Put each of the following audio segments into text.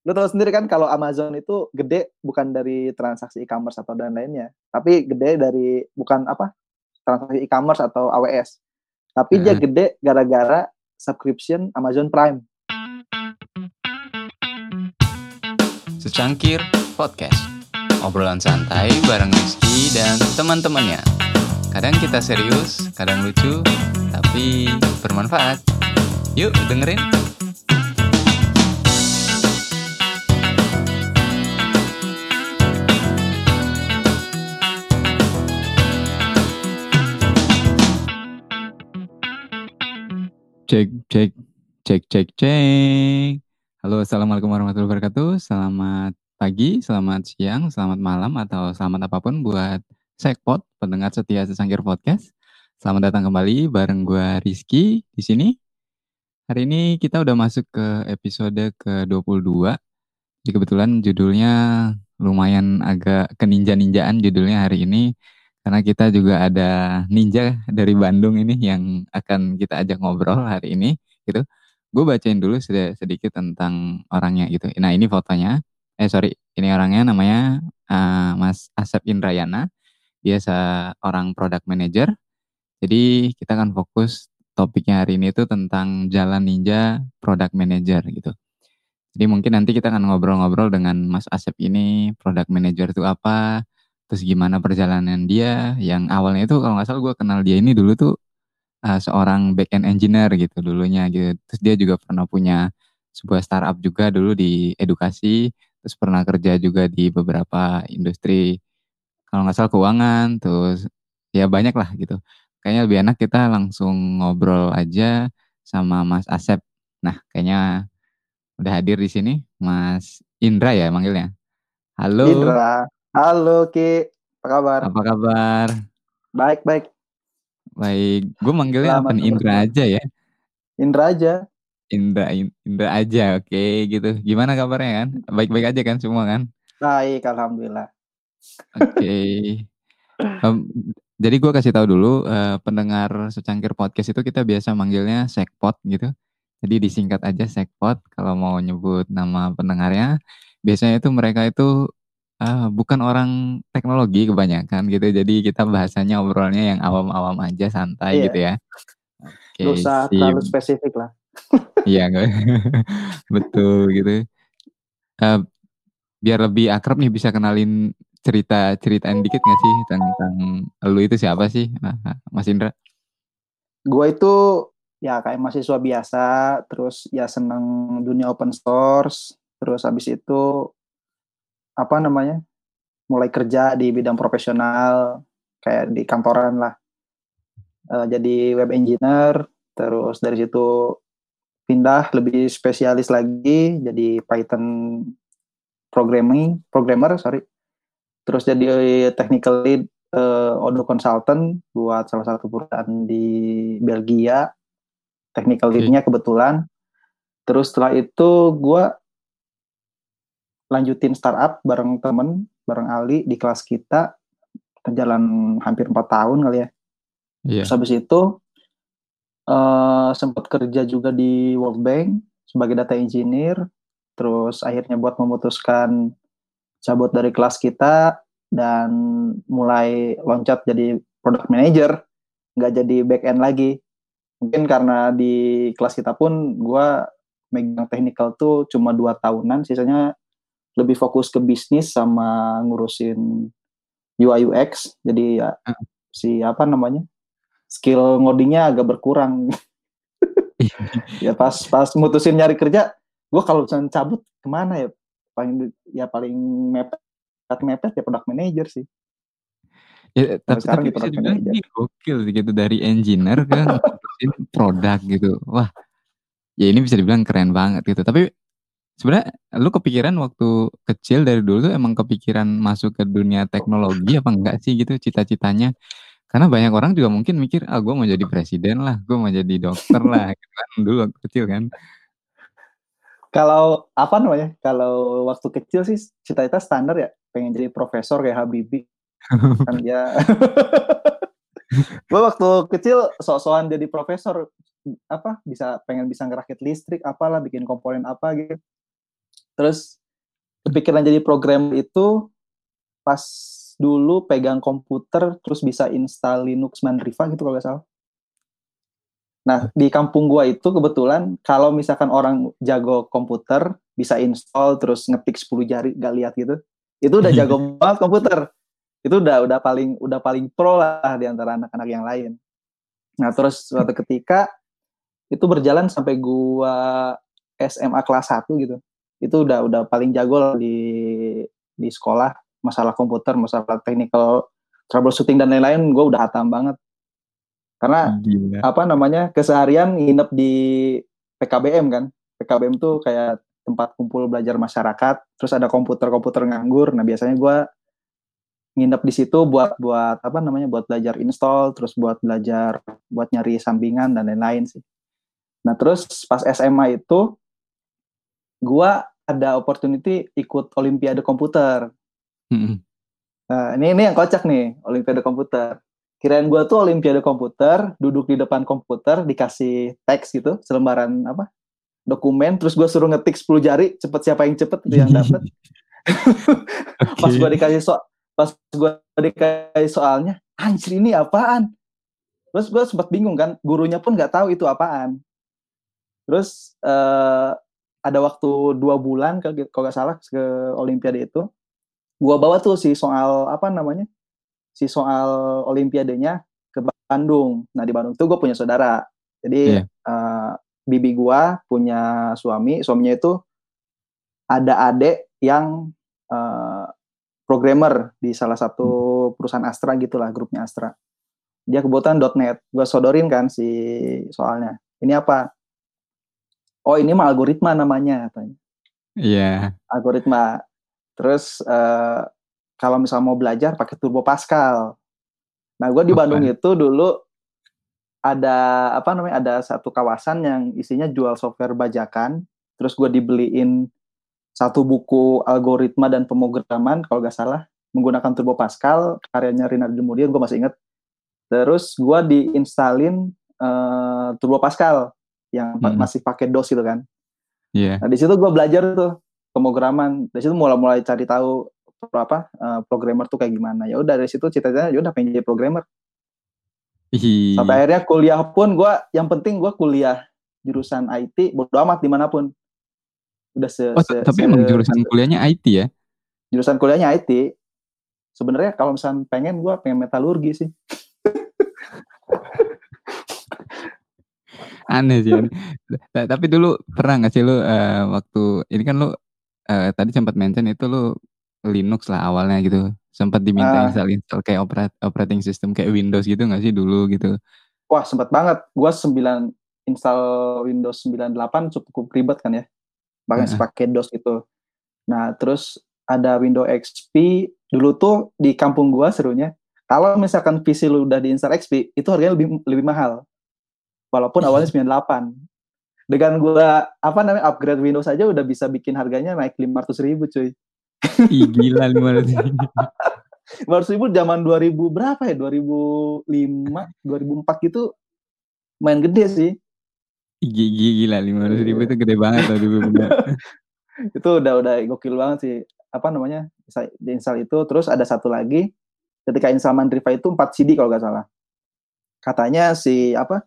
lu tahu sendiri kan kalau Amazon itu gede bukan dari transaksi e-commerce atau dan lainnya, tapi gede dari bukan apa transaksi e-commerce atau AWS, tapi dia Heeh. gede gara-gara subscription Amazon Prime. Secangkir Podcast. Obrolan santai bareng Rizky dan teman-temannya. Kadang kita serius, kadang lucu, tapi bermanfaat. Yuk dengerin Cek, cek, cek, cek, cek Halo, Assalamualaikum warahmatullahi wabarakatuh Selamat pagi, selamat siang, selamat malam, atau selamat apa pun buat Sekpot, pendengar setia Sesangkir Podcast. Selamat datang kembali bareng gue Rizky di sini. Hari ini kita udah masuk ke episode ke-22. Jadi kebetulan judulnya lumayan agak keninja-ninjaan judulnya hari ini. Karena kita juga ada ninja dari Bandung ini yang akan kita ajak ngobrol hari ini gitu. Gue bacain dulu sed- sedikit tentang orangnya gitu. Nah ini fotonya. Eh sorry, ini orangnya namanya uh, Mas Asep Indrayana. Dia seorang product manager. Jadi kita akan fokus topiknya hari ini itu tentang jalan ninja product manager gitu. Jadi mungkin nanti kita akan ngobrol-ngobrol dengan Mas Asep ini, product manager itu apa, terus gimana perjalanan dia, yang awalnya itu kalau nggak salah gue kenal dia ini dulu tuh uh, seorang back end engineer gitu dulunya gitu. Terus dia juga pernah punya sebuah startup juga dulu di edukasi, terus pernah kerja juga di beberapa industri kalau nggak salah keuangan, terus ya banyak lah gitu. Kayaknya lebih enak kita langsung ngobrol aja sama Mas Asep. Nah, kayaknya udah hadir di sini Mas Indra ya manggilnya. Halo. Indra, halo Ki, apa kabar? Apa kabar? Baik baik, Baik, gue manggilnya apa nih Indra aja ya. Indra aja. Indra Indra aja, oke gitu. Gimana kabarnya kan? Baik-baik aja kan semua kan? Baik, alhamdulillah. Oke. Em, jadi gue kasih tahu dulu eh, pendengar secangkir podcast itu kita biasa manggilnya sekpot gitu. Jadi disingkat aja sekpot kalau mau nyebut nama pendengarnya. Biasanya itu mereka itu eh, bukan orang teknologi kebanyakan gitu. Jadi kita bahasanya obrolnya yang awam-awam aja santai Iya. gitu ya. Oke, Gak usah sip. terlalu spesifik lah. Iya, betul gitu. Eh, biar lebih akrab nih bisa kenalin cerita ceritain dikit nggak sih tentang lu itu siapa sih, Ah, ah, Mas Indra? Gue itu ya kayak mahasiswa biasa, terus ya seneng dunia open source, terus habis itu apa namanya? Mulai kerja di bidang profesional kayak di kantoran lah. Eh, jadi web engineer, terus dari situ pindah lebih spesialis lagi jadi Python programming, programmer sorry. Terus jadi technical lead eh, Odoo Consultant buat salah satu perusahaan di Belgia. Technical leadnya kebetulan. Terus setelah itu gue lanjutin startup bareng temen, bareng Ali di kelas kita. Kita jalan hampir 4 tahun kali ya. Iya. Terus habis itu eh sempat kerja juga di World Bank sebagai data engineer. Terus akhirnya buat memutuskan cabut dari kelas kita dan mulai loncat jadi product manager, nggak jadi back end lagi. Mungkin karena di kelas kita pun gue megang technical tuh cuma dua tahunan, sisanya lebih fokus ke bisnis sama ngurusin UI UX. Jadi ya Ah. si apa namanya skill ngodingnya agak berkurang. ya pas pas mutusin nyari kerja, gue kalau misalnya cabut ke mana ya paling ya paling mepet mepet ya product manager sih. Ya, tapi sekarang tapi di bisa dibilang ini gokil gitu dari engineer ke ngurusin produk gitu. Wah, ya ini bisa dibilang keren banget gitu. Tapi sebenarnya lu kepikiran waktu kecil dari dulu tuh emang kepikiran masuk ke dunia teknologi apa enggak sih gitu cita-citanya? Karena banyak orang juga mungkin mikir, ah gue mau jadi presiden lah, gue mau jadi dokter lah, gitu kan dulu waktu kecil kan. Kalau apa namanya? Kalau waktu kecil sih cita-cita standar ya pengen jadi profesor kayak Habibie. kan ya. gue waktu kecil sok-sokan jadi profesor apa bisa pengen bisa ngerakit listrik apalah bikin komponen apa gitu terus kepikiran jadi program itu pas dulu pegang komputer terus bisa install Linux Mandriva gitu kalau nggak salah. Nah, di kampung gua itu kebetulan kalau misalkan orang jago komputer bisa install terus ngetik 10 jari gak lihat gitu. Itu udah jago banget komputer. Itu udah udah paling udah paling pro lah di antara anak-anak yang lain. Nah, terus suatu ketika itu berjalan sampai gua SMA kelas 1 gitu. Itu udah udah paling jago lah di di sekolah masalah komputer, masalah technical troubleshooting dan lain-lain gue udah hatam banget. Karena Gila. apa namanya keseharian nginep di PKBM kan. PKBM tuh kayak tempat kumpul belajar masyarakat. Terus ada komputer-komputer nganggur. Nah biasanya gue nginep di situ buat buat apa namanya buat belajar install, terus buat belajar buat nyari sampingan dan lain-lain sih. Nah terus pas SMA itu gue ada opportunity ikut Olimpiade komputer. Nah, ini ini yang kocak nih, Olimpiade komputer. Kirain gue tuh Olimpiade komputer, duduk di depan komputer, dikasih teks gitu, selembaran apa? Dokumen, terus gue suruh ngetik 10 jari, cepet siapa yang cepet itu yang dapet. okay. pas gue dikasih so pas gue dikasih soalnya, anjir ini apaan? Terus gue sempat bingung kan, gurunya pun nggak tahu itu apaan. Terus uh, ada waktu dua bulan kalau nggak salah ke Olimpiade itu, gua bawa tuh si soal apa namanya si soal olimpiadenya ke Bandung nah di Bandung tuh gue punya saudara jadi yeah. Iya. uh, bibi gua punya suami suaminya itu ada adik yang uh, programmer di salah satu hmm. perusahaan Astra gitulah grupnya Astra dia kebutuhan .net gue sodorin kan si soalnya ini apa oh ini mah algoritma namanya katanya iya yeah. algoritma Terus uh, kalau misalnya mau belajar pakai Turbo Pascal. Nah, gue di Bandung itu dulu ada apa namanya ada satu kawasan yang isinya jual software bajakan. Terus gue dibeliin satu buku algoritma dan pemrograman kalau gak salah menggunakan Turbo Pascal karyanya Rinaldi Mudian gue masih inget. Terus gue diinstalin uh, Turbo Pascal yang hmm. masih pakai DOS itu kan. Iya. Yeah. Nah di situ gue belajar tuh pemrograman dari situ mulai-mulai cari tahu apa uh, programmer tuh kayak gimana ya udah dari situ cita-citanya ya udah pengen jadi programmer Hi. sampai akhirnya kuliah pun gue yang penting gue kuliah jurusan IT bodo amat di mana pun udah se, oh, se tapi se, emang jurusan se, kuliahnya IT ya jurusan kuliahnya IT sebenarnya kalau misalnya pengen gue pengen metalurgi sih aneh sih aneh. tapi dulu pernah nggak sih lu uh, waktu ini kan lu uh, tadi sempat mention itu lu Linux lah awalnya gitu. Sempat diminta uh, install install kayak operat, operating system kayak Windows gitu nggak sih dulu gitu? Wah sempat banget. Gua 9 install Windows 98 cukup ribet kan ya. Bahkan uh. pakai DOS gitu. Nah terus ada Windows XP. Dulu tuh di kampung gua serunya. Kalau misalkan PC lu udah diinstal XP, itu harganya lebih lebih mahal. Walaupun awalnya 98 dengan gua apa namanya upgrade Windows aja udah bisa bikin harganya naik lima ratus ribu cuy. Ih, gila lima ratus ribu. Lima ratus ribu zaman 2000 berapa ya? 2005, 2004 gitu main gede sih. Gila, gila lima ratus ribu itu gede banget loh dulu itu udah udah gokil banget sih. Apa namanya? Di install itu terus ada satu lagi ketika install Mandriva itu 4 CD kalau nggak salah. Katanya si apa?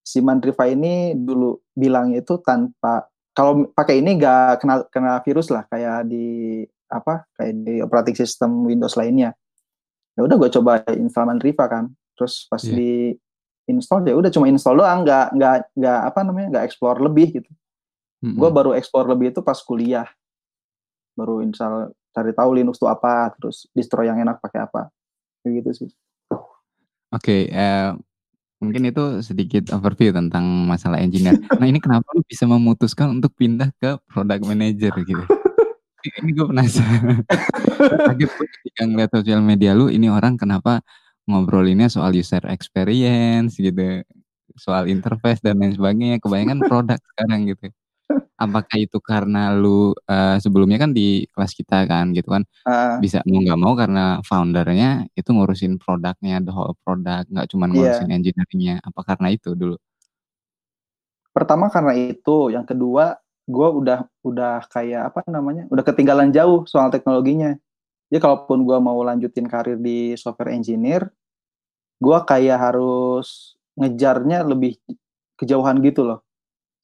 Si Mandriva ini dulu bilang itu tanpa kalau pakai ini gak kena kena virus lah kayak di apa kayak di operating system Windows lainnya. Ya udah gue coba install Mandriva kan terus pas yeah. di install ya udah cuma install doang nggak nggak nggak apa namanya nggak explore lebih gitu. Mm-hmm. gue baru explore lebih itu pas kuliah. Baru install cari tahu Linux itu apa terus distro yang enak pakai apa. Kayak gitu sih. Oke okay, uh, eh, Mungkin itu sedikit overview tentang masalah engineer. Nah ini kenapa lu bisa memutuskan untuk pindah ke product manager gitu? ini gue penasaran. Kaget ketika ngeliat sosial media lu, ini orang kenapa ngobrolinnya soal user experience gitu, soal interface dan lain sebagainya. Kebanyakan produk sekarang gitu apakah itu karena lu uh, sebelumnya kan di kelas kita kan gitu kan? Uh, bisa mau nggak mau karena foundernya itu ngurusin produknya the whole product nggak cuma iya. ngurusin yeah. engineeringnya. Apa karena itu dulu? Pertama karena itu yang kedua gue udah udah kayak apa namanya udah ketinggalan jauh soal teknologinya. Jadi kalaupun gue mau lanjutin karir di software engineer gue kayak harus ngejarnya lebih kejauhan gitu loh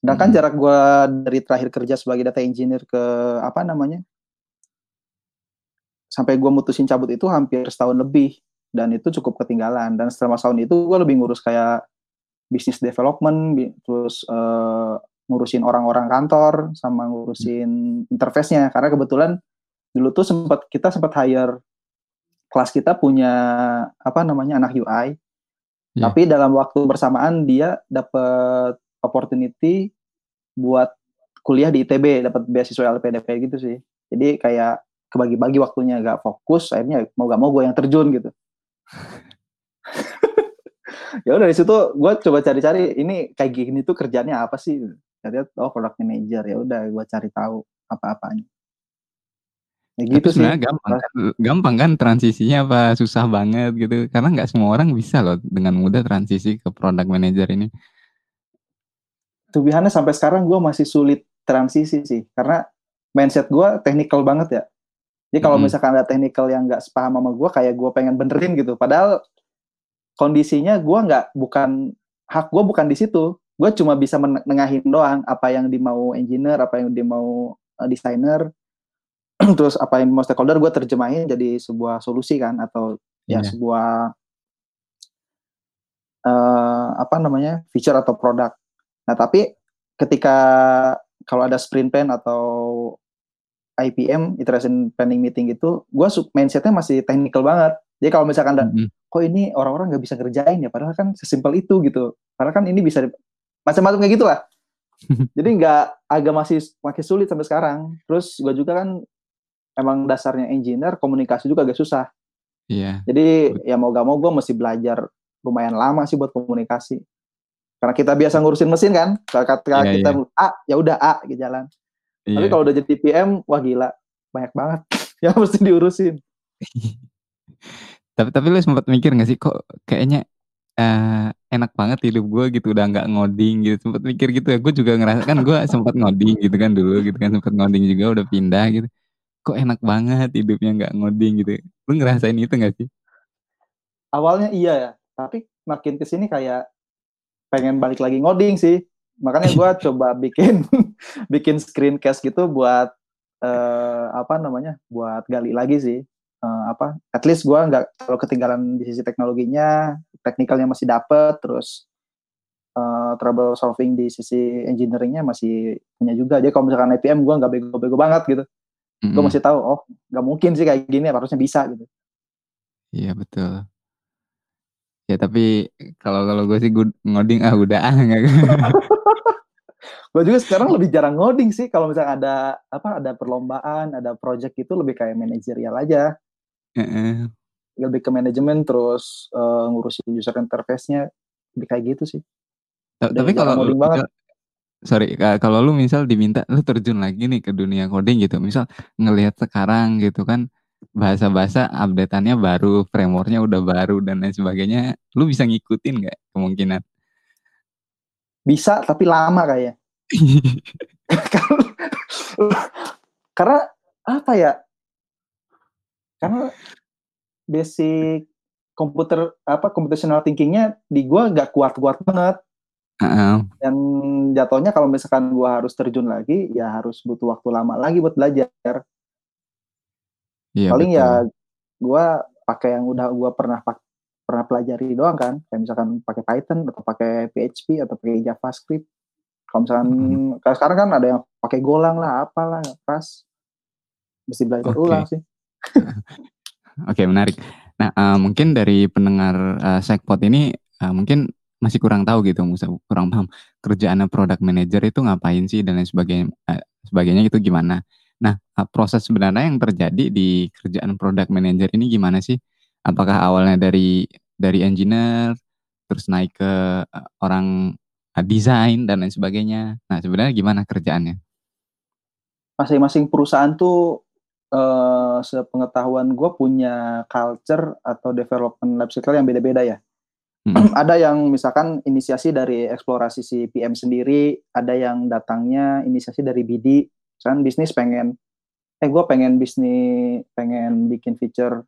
sedangkan hmm. jarak gue dari terakhir kerja sebagai data engineer ke apa namanya sampai gue mutusin cabut itu hampir setahun lebih dan itu cukup ketinggalan dan setelah tahun itu gue lebih ngurus kayak bisnis development terus uh, ngurusin orang-orang kantor sama ngurusin interface-nya karena kebetulan dulu tuh sempat kita sempat hire kelas kita punya apa namanya anak UI yeah. tapi dalam waktu bersamaan dia dapat opportunity buat kuliah di ITB dapat beasiswa LPDP gitu sih. Jadi kayak kebagi-bagi waktunya gak fokus akhirnya mau gak mau gue yang terjun gitu. Ya udah dari situ gue coba cari-cari ini kayak gini tuh kerjanya apa sih? Lihat oh product manager ya udah gue cari tahu apa-apanya. Ya gitu Tapi sih gampang kan, gampang kan transisinya apa? Susah banget gitu. Karena nggak semua orang bisa loh dengan mudah transisi ke product manager ini tubihannya sampai sekarang gue masih sulit transisi sih karena mindset gue technical banget ya jadi kalau mm -hmm. misalkan ada technical yang nggak sepaham sama gue kayak gue pengen benerin gitu padahal kondisinya gue nggak bukan hak gue bukan di situ gue cuma bisa menengahin doang apa yang dimau engineer apa yang dimau uh, desainer terus apa yang mau stakeholder gue terjemahin jadi sebuah solusi kan atau yeah. ya iya. sebuah uh, apa namanya feature atau produk nah tapi ketika kalau ada sprint plan atau IPM iteration planning meeting itu gue mindsetnya masih technical banget. Jadi kalau misalkan ada mm -hmm. kok ini orang-orang nggak bisa ngerjain ya? Padahal kan sesimpel itu gitu. Padahal kan ini bisa macam-macam kayak gitulah. Jadi nggak agak masih makin sulit sampai sekarang. Terus gue juga kan emang dasarnya engineer komunikasi juga agak susah. Iya. Jadi ya mau gak mau gue mesti belajar lumayan lama sih buat komunikasi karena kita biasa ngurusin mesin kan. Kalau kata yeah, kita yeah. A ya udah A gitu jalan. Yeah. tapi kalau udah jadi PM wah gila. Banyak banget yang mesti diurusin. Tapi tapi lu sempat mikir gak sih kok kayaknya uh, enak banget hidup gue gitu udah nggak ngoding gitu. Sempet mikir gitu ya. Gue juga ngerasa kan gue sempat ngoding gitu kan dulu gitu kan sempat ngoding juga udah pindah gitu. Kok enak banget hidupnya nggak ngoding gitu. Lu ngerasain itu gak sih? Awalnya iya ya tapi makin ke sini kayak pengen balik lagi ngoding sih. Makanya gue coba bikin bikin screencast gitu buat uh, apa namanya buat gali lagi sih. Uh, apa at least gue nggak kalau ketinggalan di sisi teknologinya teknikalnya masih dapet terus uh, trouble solving di sisi engineeringnya masih punya juga. Jadi kalau misalkan IPM gue nggak bego-bego banget gitu. Mm-hmm. gue masih tahu oh nggak mungkin sih kayak gini harusnya bisa gitu. Iya betul ya tapi kalau kalau gue sih gue ngoding ah udah ah nggak gue juga sekarang lebih jarang ngoding sih kalau misalnya ada apa ada perlombaan ada project itu lebih kayak manajerial aja uh-uh. lebih ke manajemen terus uh, ngurusin user interface-nya lebih kayak gitu sih tapi kalau lu, banget. sorry kalau lu misal diminta lu terjun lagi nih ke dunia coding gitu misal ngelihat sekarang gitu kan bahasa-bahasa updateannya baru frameworknya udah baru dan lain sebagainya lu bisa ngikutin nggak kemungkinan bisa tapi lama kayak karena apa ya? Karena basic komputer apa computational thinkingnya di gua nggak kuat-kuat banget. Uh-uh. Dan jatuhnya kalau misalkan gua harus terjun lagi, ya harus butuh waktu lama lagi buat belajar. Iya, Paling ya betul. ya gua pakai yang udah gua pernah pernah pelajari doang kan, kayak misalkan pakai Python atau pakai PHP atau pakai JavaScript. Kalau misalkan hmm. sekarang kan ada yang pakai golang lah, apalah, pas mesti belajar okay. ulang sih. Oke, okay, menarik. Nah, uh, mungkin dari pendengar uh, Sekpot ini uh, mungkin masih kurang tahu gitu, kurang paham kerjaan product manager itu ngapain sih dan lain sebagainya, uh, sebagainya itu gimana. Nah, uh, proses sebenarnya yang terjadi di kerjaan product manager ini gimana sih? Apakah awalnya dari dari engineer, terus naik ke uh, orang desain dan lain sebagainya. Nah, sebenarnya gimana kerjaannya? Masing-masing perusahaan tuh uh, sepengetahuan gue punya culture atau development life cycle yang beda-beda ya. Hmm. ada yang misalkan inisiasi dari eksplorasi si PM sendiri, ada yang datangnya inisiasi dari BD. Misalkan bisnis pengen, eh gue pengen bisnis, pengen bikin feature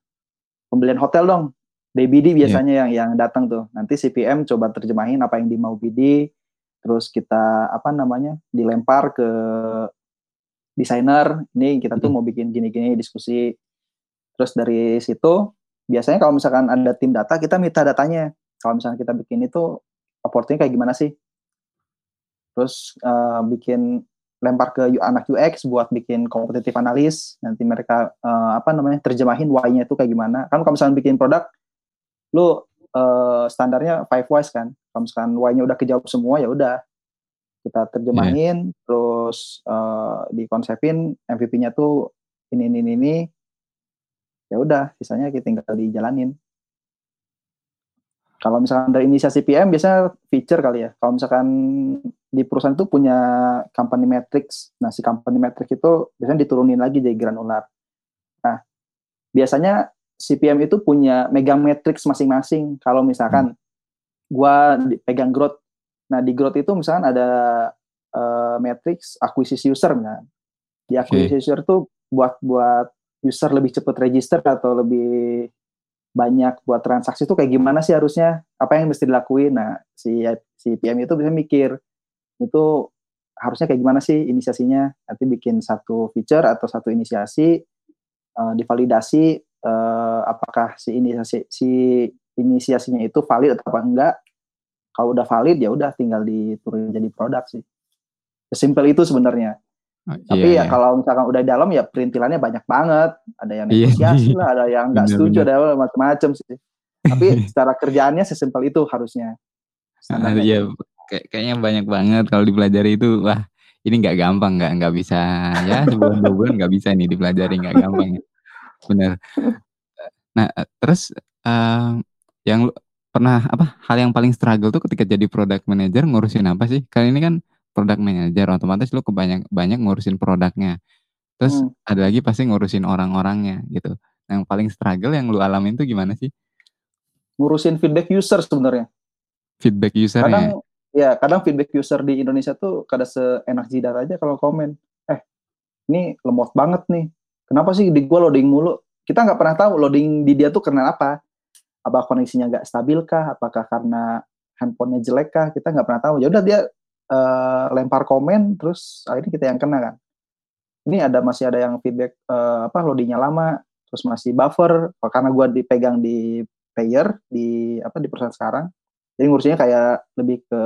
pembelian hotel dong. Dari BD iya. biasanya yeah. yang yang datang tuh. Nanti si PM coba terjemahin apa yang dimau BD, terus kita apa namanya dilempar ke desainer. Ini kita tuh hmm. mau bikin gini-gini diskusi. Terus dari situ biasanya kalau misalkan ada tim data kita minta datanya kalau misalnya kita bikin itu opportunity kayak gimana sih terus uh, bikin lempar ke anak UX buat bikin kompetitif analis nanti mereka uh, apa namanya terjemahin why-nya itu kayak gimana. Kan kalau misalnya bikin produk lu uh, standarnya five whys kan. Kalau misalkan why-nya udah kejawab semua ya udah. Kita terjemahin yeah. terus uh, dikonsepin MVP-nya tuh ini ini ini ya udah sisanya kita tinggal dijalanin. Kalau misalkan dari inisiasi PM biasanya feature kali ya. Kalau misalkan di perusahaan itu punya company metrics. Nah, si company metrics itu biasanya diturunin lagi jadi granular. Nah, biasanya si PM itu punya megang metrics masing-masing. Kalau misalkan hmm. gua pegang growth. Nah, di growth itu misalkan ada uh, matrix akuisisi user kan. Di akuisisi okay. user itu buat buat user lebih cepat register atau lebih banyak buat transaksi itu kayak gimana sih harusnya apa yang mesti dilakuin nah si si PM itu bisa mikir itu harusnya kayak gimana sih inisiasinya nanti bikin satu feature atau satu inisiasi uh, divalidasi uh, apakah si inisiasi si inisiasinya itu valid atau apa enggak kalau udah valid ya udah tinggal diturunin jadi produk sih sesimpel itu sebenarnya Oh, Tapi iya, ya iya. kalau misalkan udah dalam ya perintilannya banyak banget. Ada yang iya, negosiasi iya, lah, ada yang nggak setuju, bener. ada macam-macam sih. Tapi secara kerjaannya sesimpel itu harusnya. Uh, iya, kayak, kayaknya banyak banget kalau dipelajari itu. Wah, ini nggak gampang, nggak nggak bisa ya sebulan dua bulan nggak bisa nih dipelajari nggak gampang. Bener. Nah, terus uh, yang pernah apa hal yang paling struggle tuh ketika jadi product manager ngurusin apa sih? Kali ini kan product manager otomatis lu kebanyak banyak ngurusin produknya terus hmm. ada lagi pasti ngurusin orang-orangnya gitu yang paling struggle yang lu alamin tuh gimana sih ngurusin feedback user sebenarnya feedback user kadang ya kadang feedback user di Indonesia tuh kada seenak jidat aja kalau komen. Eh ini lemot banget nih. Kenapa sih di gua loading mulu? Kita nggak pernah tahu loading di dia tuh karena apa. Apa koneksinya nggak stabil kah? Apakah karena handphonenya jelek kah? Kita nggak pernah tahu. Ya udah dia uh, lempar komen terus akhirnya kita yang kena kan. Ini ada masih ada yang feedback uh, apa loadingnya lama terus masih buffer. Karena gue dipegang di player di apa di perusahaan sekarang jadi ngurusinnya kayak lebih ke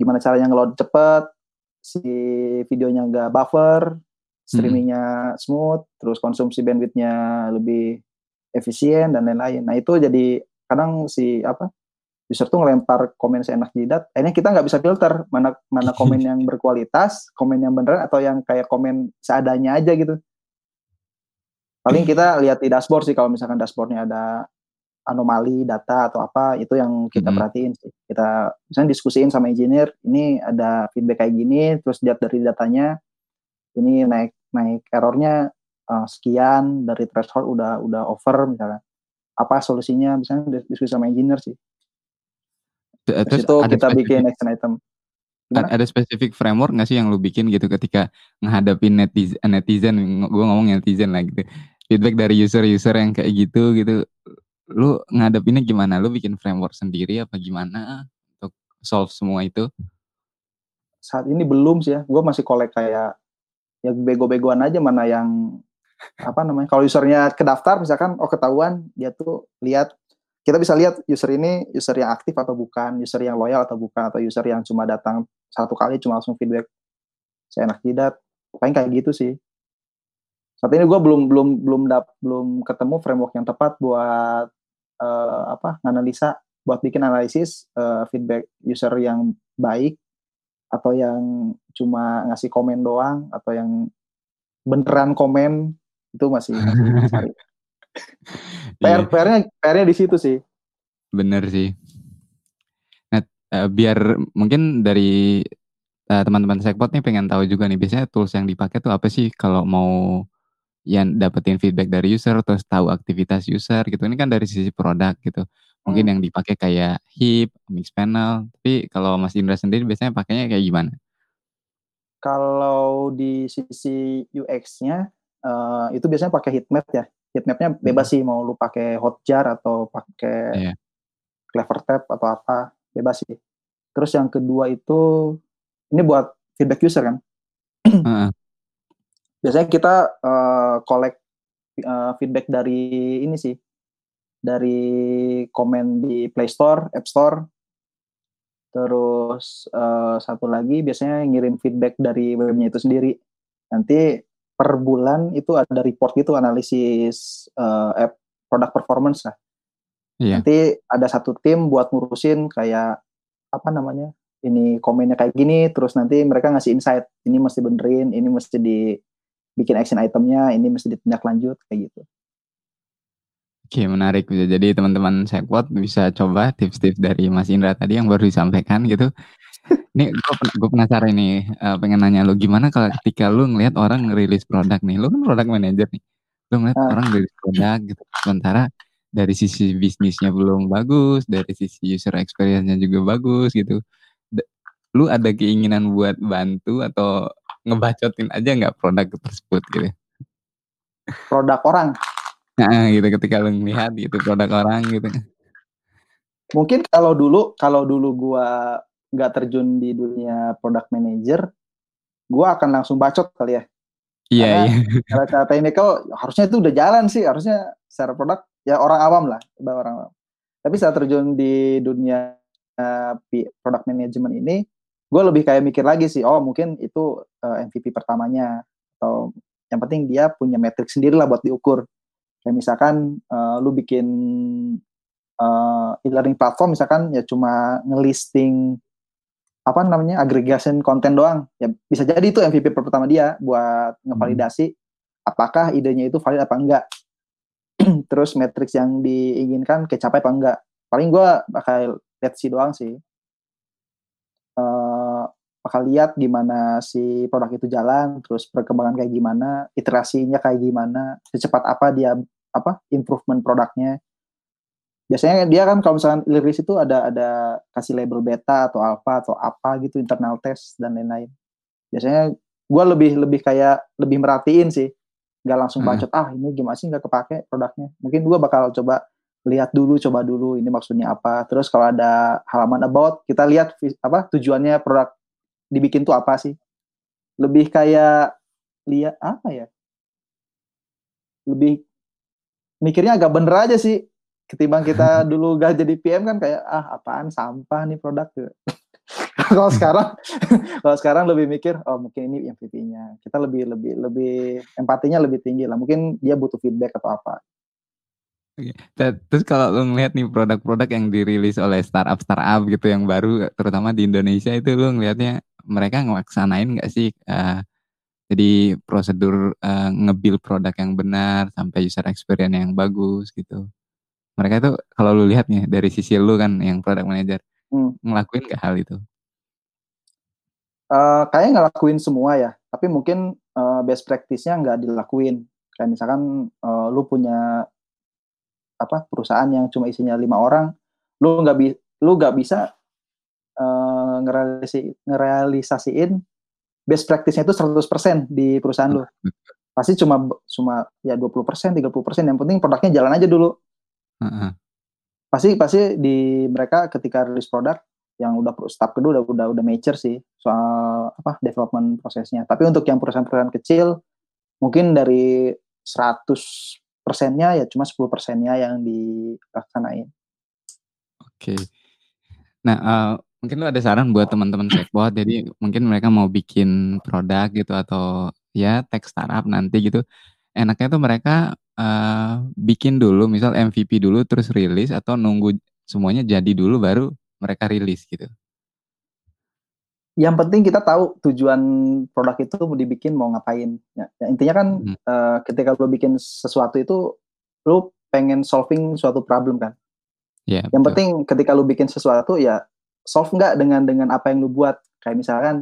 gimana caranya ngeload cepet si videonya nggak buffer streamingnya smooth terus konsumsi bandwidthnya lebih efisien dan lain-lain. Nah itu jadi kadang si apa user tuh ngelempar komen seenak jidat akhirnya kita nggak bisa filter mana mana komen yang berkualitas komen yang beneran atau yang kayak komen seadanya aja gitu. Paling kita lihat di dashboard sih kalau misalkan dashboardnya ada anomali data atau apa itu yang kita hmm. perhatiin sih kita misalnya diskusiin sama engineer ini ada feedback kayak gini terus lihat dari datanya ini naik naik errornya uh, sekian dari threshold udah udah over misalnya apa solusinya misalnya diskusi sama engineer sih Terus itu kita bikin action item. Gimana? Ada spesifik framework nggak sih yang lu bikin gitu ketika menghadapin netizen, netizen gue ngomong netizen lah gitu. Feedback dari user-user yang kayak gitu gitu. Lu ngadepinnya gimana? Lu bikin framework sendiri apa gimana untuk solve semua itu? Saat ini belum sih ya. Gue masih kolek kayak ya bego-begoan aja mana yang apa namanya kalau usernya kedaftar misalkan oh ketahuan dia tuh lihat kita bisa lihat user ini user yang aktif atau bukan, user yang loyal atau bukan, atau user yang cuma datang satu kali cuma langsung feedback saya enak tidak, paling kayak gitu sih. Saat ini gue belum belum belum dap, belum ketemu framework yang tepat buat uh, apa analisa, buat bikin analisis uh, feedback user yang baik atau yang cuma ngasih komen doang atau yang beneran komen itu masih, masih cari. PR iya. PR-nya PR-nya di situ sih. Bener sih. Nah, uh, biar mungkin dari uh, teman-teman Sekpot nih pengen tahu juga nih biasanya tools yang dipakai tuh apa sih kalau mau yang dapetin feedback dari user terus tahu aktivitas user gitu. Ini kan dari sisi produk gitu. Mungkin hmm. yang dipakai kayak hip, mix panel. Tapi kalau Mas Indra sendiri biasanya pakainya kayak gimana? Kalau di sisi UX-nya uh, itu biasanya pakai heatmap ya. Heatmapnya bebas hmm. sih mau lu pakai Hotjar atau pakai yeah. Clever Tab atau apa, bebas sih. Terus yang kedua itu ini buat feedback user kan. uh. Biasanya kita uh, collect uh, feedback dari ini sih, dari komen di Play Store, App Store, terus uh, satu lagi biasanya ngirim feedback dari webnya itu sendiri. Nanti per bulan itu ada report gitu analisis uh, app product performance lah. Iya. nanti ada satu tim buat ngurusin kayak apa namanya ini komennya kayak gini terus nanti mereka ngasih insight. Ini mesti benerin ini mesti dibikin action itemnya ini mesti ditindak lanjut kayak gitu Oke, menarik. Jadi teman-teman kuat bisa coba tips-tips dari Mas Indra tadi yang baru disampaikan gitu. Nih gue, penasaran nih, uh, pengen nanya lu gimana kalau ketika lu ngelihat orang ngerilis produk nih, lu kan produk manager nih, lu ngeliat uh. orang ngerilis produk gitu, sementara dari sisi bisnisnya belum bagus, dari sisi user experience-nya juga bagus gitu. lu ada keinginan buat bantu atau ngebacotin aja nggak produk tersebut gitu? Produk orang? Nah, gitu ketika lu ngelihat gitu produk orang gitu. Mungkin kalau dulu kalau dulu gua nggak terjun di dunia product manager, gua akan langsung bacot kali ya. Iya, Karena iya. Cara cara technical harusnya itu udah jalan sih, harusnya secara produk ya orang awam lah, orang awam. Tapi saat terjun di dunia uh, product management ini, gue lebih kayak mikir lagi sih, oh mungkin itu uh, eh, MVP pertamanya atau yang penting dia punya metrik sendiri lah buat diukur. Kayak misalkan uh, lu bikin uh, e-learning platform misalkan ya cuma ngelisting apa namanya aggregation konten doang. Ya bisa jadi itu MVP pertama dia buat ngevalidasi apakah idenya itu valid apa enggak. Terus matrix yang diinginkan kecapai apa enggak. Paling gue bakal lihat sih doang sih bakal lihat gimana si produk itu jalan, terus perkembangan kayak gimana, iterasinya kayak gimana, secepat apa dia apa improvement produknya. Biasanya dia kan kalau misalkan rilis itu ada ada kasih label beta atau alpha atau apa gitu internal test dan lain-lain. Biasanya gue lebih lebih kayak lebih merhatiin sih, nggak langsung hmm. bacot ah ini gimana sih nggak kepake produknya. Mungkin gue bakal coba lihat dulu coba dulu ini maksudnya apa terus kalau ada halaman about kita lihat apa tujuannya produk dibikin tuh apa sih? Lebih kayak lihat apa ya? Lebih mikirnya agak bener aja sih. Ketimbang kita dulu gak jadi PM kan kayak ah apaan sampah nih produk gitu. kalau sekarang kalau sekarang lebih mikir oh mungkin ini MVP-nya kita lebih lebih lebih empatinya lebih tinggi lah. Mungkin dia butuh feedback atau apa Terus kalau lu ngeliat nih produk-produk yang dirilis oleh startup-startup gitu yang baru, terutama di Indonesia itu lu ngelihatnya mereka ngelaksanain nggak sih uh, jadi prosedur uh, nge-build produk yang benar sampai user experience yang bagus gitu. Mereka itu kalau lu lihat nih dari sisi lu kan yang product manager, hmm. ngelakuin gak hal itu? Uh, kayaknya ngelakuin semua ya, tapi mungkin uh, best practice-nya nggak dilakuin. Kayak misalkan uh, lu punya apa perusahaan yang cuma isinya lima orang lu nggak bi lu nggak bisa uh, ngerealisi ngerealisasiin best practice-nya itu 100% di perusahaan lu. Pasti cuma cuma ya 20% 30% yang penting produknya jalan aja dulu. Uh-huh. pasti pasti di mereka ketika rilis produk yang udah step kedua udah udah udah mature sih soal apa development prosesnya. Tapi untuk yang perusahaan-perusahaan kecil mungkin dari 100 persennya ya cuma 10 persennya yang dilaksanain. Oke. Nah, uh, mungkin lu ada saran buat teman-teman chatbot, jadi mungkin mereka mau bikin produk gitu atau ya tech startup nanti gitu. Enaknya tuh mereka uh, bikin dulu, misal MVP dulu terus rilis atau nunggu semuanya jadi dulu baru mereka rilis gitu yang penting kita tahu tujuan produk itu mau dibikin mau ngapain. Ya, ya intinya kan hmm. uh, ketika lo bikin sesuatu itu lo pengen solving suatu problem kan. Yeah, yang betul. penting ketika lo bikin sesuatu ya solve nggak dengan dengan apa yang lo buat. Kayak misalkan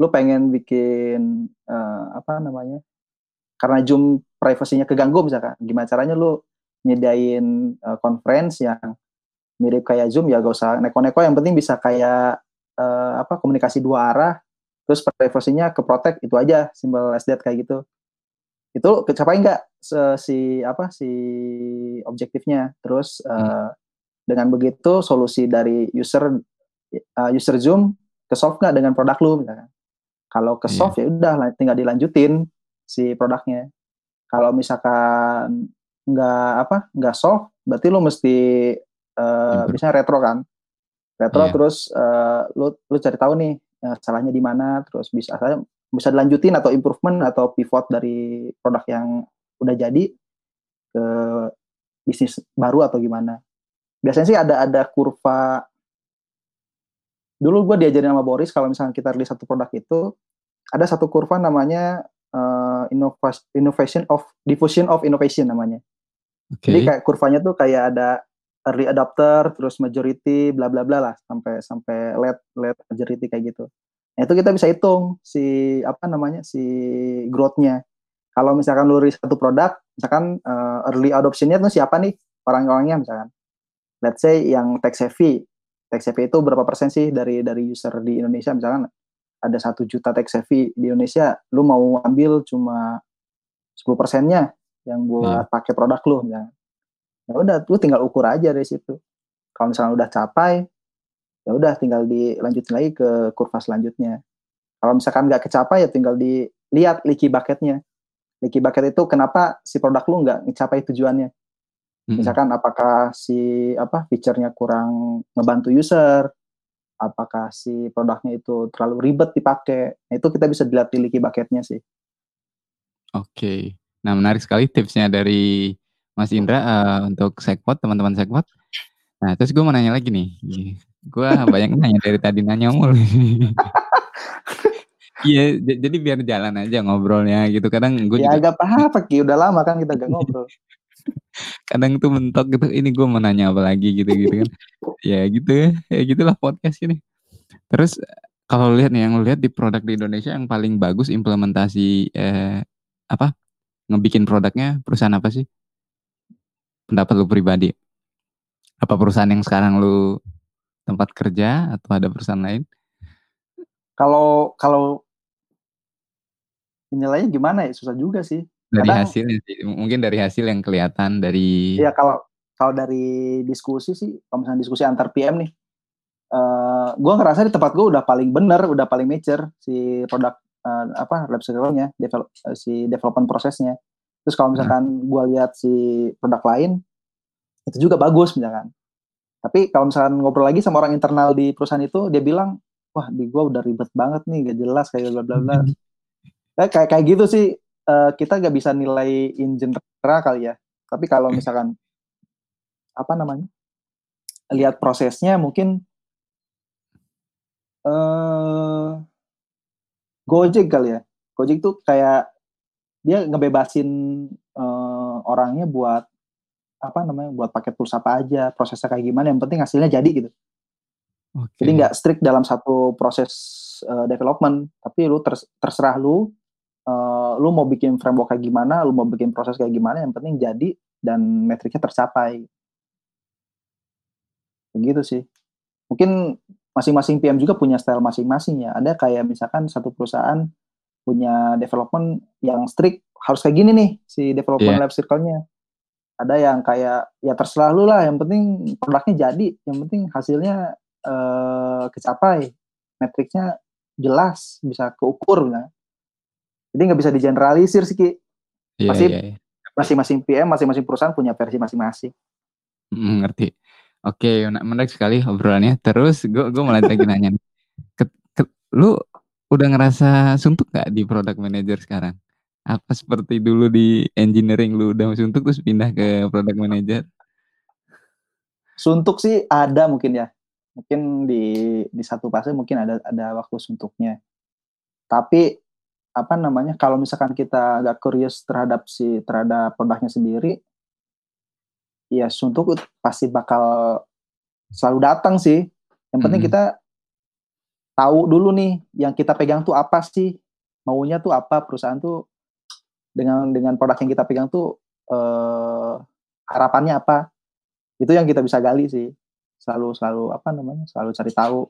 lo pengen bikin uh, apa namanya? Karena Zoom privasinya keganggu misalkan, gimana caranya lo nyediain uh, conference yang mirip kayak Zoom ya gak usah neko-neko yang penting bisa kayak uh, apa komunikasi dua arah terus privasinya ke protect itu aja simbol that kayak gitu. Itu kecapai nggak si apa si objektifnya? Terus uh, dengan begitu solusi dari user uh, user Zoom ke solve nggak dengan produk lu misalkan? Kalau ke iya. solve yeah. ya udah tinggal dilanjutin si produknya. Kalau misalkan nggak apa nggak solve berarti lu mesti uh, misalnya retro kan retro yeah. terus uh, lu lu cari tahu nih uh, salahnya di mana terus bisa bisa dilanjutin atau improvement atau pivot dari produk yang udah jadi ke bisnis baru atau gimana biasanya sih ada ada kurva dulu gue diajarin sama Boris kalau misalnya kita rilis satu produk itu ada satu kurva namanya uh, innovation of diffusion of innovation namanya okay. jadi kayak kurvanya tuh kayak ada early adopter, terus majority, bla bla bla lah sampai sampai late late majority kayak gitu. Nah, itu kita bisa hitung si apa namanya si growth-nya. Kalau misalkan lu rilis satu produk, misalkan uh, early adoption-nya itu siapa nih orang-orangnya misalkan. Let's say yang tech savvy. Tech savvy itu berapa persen sih dari dari user di Indonesia misalkan ada satu juta tech savvy di Indonesia, lu mau ambil cuma 10 persennya yang buat hmm. pakai produk lu misalkan ya udah lu tinggal ukur aja dari situ. Kalau misalnya udah capai ya udah tinggal dilanjutin lagi ke kurva selanjutnya. Kalau misalkan nggak kecapai ya tinggal dilihat leaky bucketnya. Leaky bucket itu kenapa si produk lu nggak mencapai tujuannya? Misalkan apakah si apa fiturnya kurang ngebantu user? Apakah si produknya itu terlalu ribet dipakai? Nah, itu kita bisa dilihat di leaky bucketnya sih. Oke. Nah menarik sekali tipsnya dari Mas Indra uh, untuk Sekpot, teman-teman Sekpot. Nah, terus gue mau nanya lagi nih. Gue banyak nanya dari tadi nanya mulu. Iya, jadi biar jalan aja ngobrolnya gitu. Kadang gue ya, juga... agak apa-apa, Ki. Udah lama kan kita gak ngobrol. Kadang tuh mentok gitu, ini gue mau nanya apa lagi gitu-gitu kan. ya gitu ya, ya gitulah podcast ini. Terus kalau lihat nih, yang lihat di produk di Indonesia yang paling bagus implementasi eh, apa ngebikin produknya perusahaan apa sih? Pendapat lu pribadi? Apa perusahaan yang sekarang lu tempat kerja atau ada perusahaan lain? Kalau kalau nilainya gimana ya susah juga sih. Dari Kadang, hasil mungkin dari hasil yang kelihatan dari. Iya kalau kalau dari diskusi sih, kalau misalnya diskusi antar PM nih, uh, eh, gue ngerasa di tempat gue udah paling bener, udah paling mature si produk uh, apa lab nya, develop, uh, si development prosesnya. Terus kalau misalkan hmm. gue lihat si produk lain, itu juga bagus misalkan. Tapi kalau misalkan ngobrol lagi sama orang internal di perusahaan itu, dia bilang, wah di gue udah ribet banget nih, gak jelas kayak bla bla bla. Hmm. kayak kayak gitu sih, uh, kita gak bisa nilai in general kali ya. Tapi kalau misalkan apa namanya, lihat prosesnya mungkin uh, Gojek kali ya. Gojek tuh kayak dia ngebebasin uh, orangnya buat apa namanya buat paket pulsa apa aja prosesnya kayak gimana yang penting hasilnya jadi gitu. Okay. jadi nggak strict dalam satu proses uh, development tapi lu ters terserah lu uh, lu mau bikin framework kayak gimana lu mau bikin proses kayak gimana yang penting jadi dan metriknya tercapai. Begitu sih. Mungkin masing-masing PM juga punya style masing-masing ya. Ada kayak misalkan satu perusahaan punya development yang strict harus kayak gini nih si development yeah. life circle-nya. Ada yang kayak ya terserah lu lah, yang penting produknya jadi, yang penting hasilnya eh, kecapai, metriknya jelas, bisa keukur nah. Jadi nggak bisa digeneralisir sih Ki. Yeah, Pasti yeah, yeah. masing-masing PM, masing-masing perusahaan punya versi masing-masing. Mm, ngerti. Oke, menarik sekali obrolannya. Terus gue gue mulai lagi nanya, ke, ke, lu udah ngerasa suntuk gak di product manager sekarang? Apa seperti dulu di engineering lu udah suntuk terus pindah ke product manager? Suntuk sih ada mungkin ya. Mungkin di di satu fase mungkin ada ada waktu suntuknya. Tapi apa namanya kalau misalkan kita agak curious terhadap si terhadap produknya sendiri ya suntuk pasti bakal selalu datang sih. Yang penting mm -hmm. kita tahu dulu nih yang kita pegang tuh apa sih? Maunya tuh apa? Perusahaan tuh dengan dengan produk yang kita pegang tuh eh, harapannya apa? Itu yang kita bisa gali sih. Selalu selalu apa namanya? Selalu cari tahu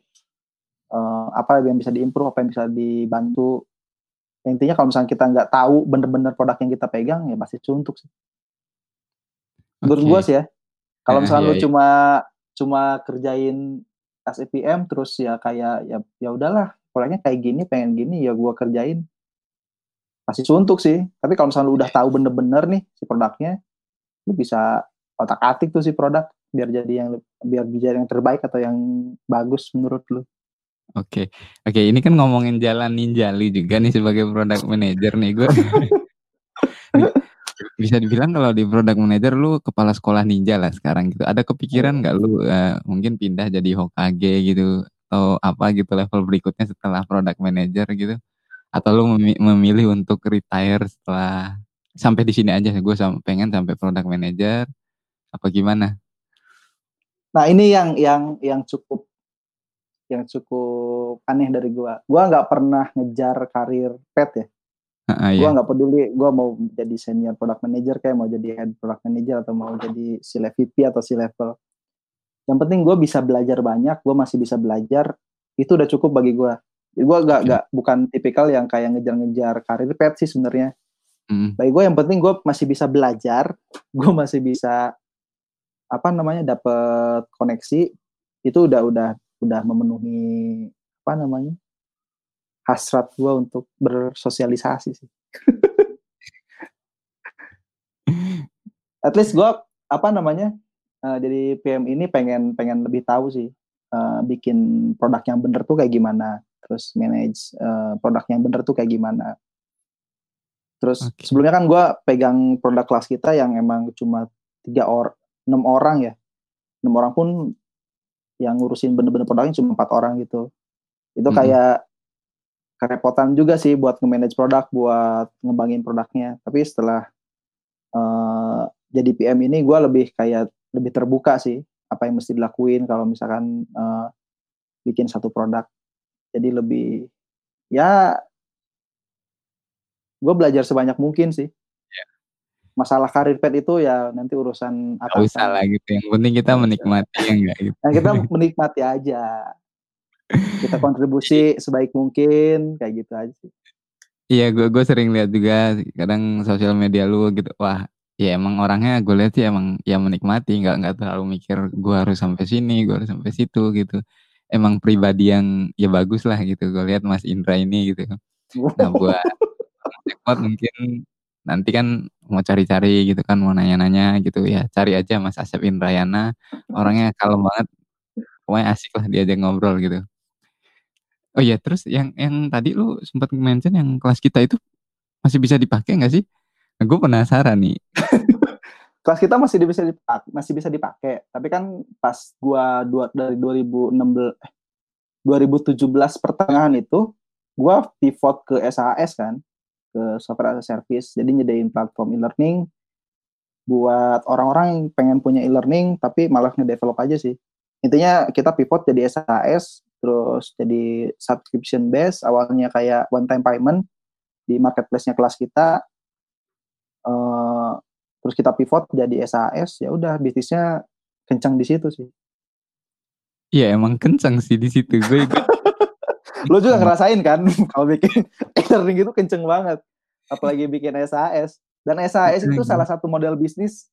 uh, apa yang bisa diimprove apa yang bisa dibantu. Intinya kalau misalnya kita nggak tahu bener-bener produk yang kita pegang ya pasti suntuk sih. Menurut okay. gue sih ya kalau misalnya yeah, lu yeah. cuma cuma kerjain SEPM terus ya kayak ya ya udahlah proyeknya kayak gini pengen gini ya gue kerjain pasti suntuk sih tapi kalau misalnya lu udah tahu bener-bener nih si produknya lu bisa otak atik tuh si produk biar jadi yang biar jadi yang terbaik atau yang bagus menurut lu Oke, oke. Ini kan ngomongin jalan ninjali juga nih sebagai product manager nih gue. bisa dibilang kalau di product manager lu kepala sekolah ninja lah sekarang gitu. Ada kepikiran nggak lu uh, mungkin pindah jadi Hokage gitu atau apa gitu level berikutnya setelah product manager gitu? Atau lu memilih untuk retire setelah sampai di sini aja gue pengen sampai product manager apa gimana? Nah ini yang yang yang cukup yang cukup aneh dari gua. Gua nggak pernah ngejar karir pet ya. Uh, iya. Gua nggak peduli. Gua mau jadi senior product manager kayak mau jadi head product manager atau mau jadi si VP atau si level. Yang penting gue bisa belajar banyak. Gue masih bisa belajar. Itu udah cukup bagi gue. Gue gak, okay. gak bukan tipikal yang kayak ngejar-ngejar karir pet sih sebenarnya. Mm. Bagi gue yang penting gue masih bisa belajar. Gue masih bisa apa namanya dapat koneksi itu udah udah udah memenuhi apa namanya hasrat gue untuk bersosialisasi sih. At least gue apa namanya uh, jadi PM ini pengen pengen lebih tahu sih uh, bikin produk yang bener tuh kayak gimana, terus manage uh, produk yang bener tuh kayak gimana. Terus okay. sebelumnya kan gue pegang produk kelas kita yang emang cuma tiga or enam orang ya, enam orang pun yang ngurusin bener-bener produknya cuma empat orang gitu itu hmm. Kerepotan juga sih buat nge-manage produk buat ngembangin produknya. Tapi setelah uh, jadi PM ini gue lebih kayak lebih terbuka sih apa yang mesti dilakuin kalau misalkan uh, bikin satu produk. Jadi lebih ya gue belajar sebanyak mungkin sih. Masalah karir pet itu ya nanti urusan apa usah lah gitu. Yang penting kita menikmati ya enggak gitu. Nah, kita menikmati aja kita kontribusi sebaik mungkin kayak gitu aja sih. Iya gue gue sering lihat juga kadang sosial media lu gitu. Wah ya emang orangnya gue lihat sih emang ya menikmati nggak nggak terlalu mikir gue harus sampai sini gue harus sampai situ gitu. Emang pribadi yang ya bagus lah gitu. Gue lihat Mas Indra ini gitu. Nah buat mungkin nanti kan mau cari-cari gitu kan mau nanya-nanya gitu. Ya cari aja Mas Asep Indrayana. Orangnya kalem banget. Pokoknya asik lah diajak ngobrol gitu oh iya terus yang yang tadi lu sempat mention yang kelas kita itu masih bisa dipakai nggak sih nah, gue penasaran nih kelas kita masih bisa dipakai masih bisa dipakai tapi kan pas gua dua, dari 2016 eh, 2017 pertengahan itu gua pivot ke SAS kan ke software as a service. Jadi nyediain platform e-learning buat orang-orang yang pengen punya e-learning tapi malah ngedevelop aja sih. Intinya kita pivot jadi SAS, terus jadi subscription base, awalnya kayak one time payment di marketplace-nya kelas kita. Uh, terus kita pivot jadi SAS, ya udah bisnisnya kencang di situ sih. Iya emang kencang sih di situ. Gue lo juga ngerasain kan kalau bikin e-learning itu kenceng banget. Apalagi bikin SAS dan SAS itu salah satu model bisnis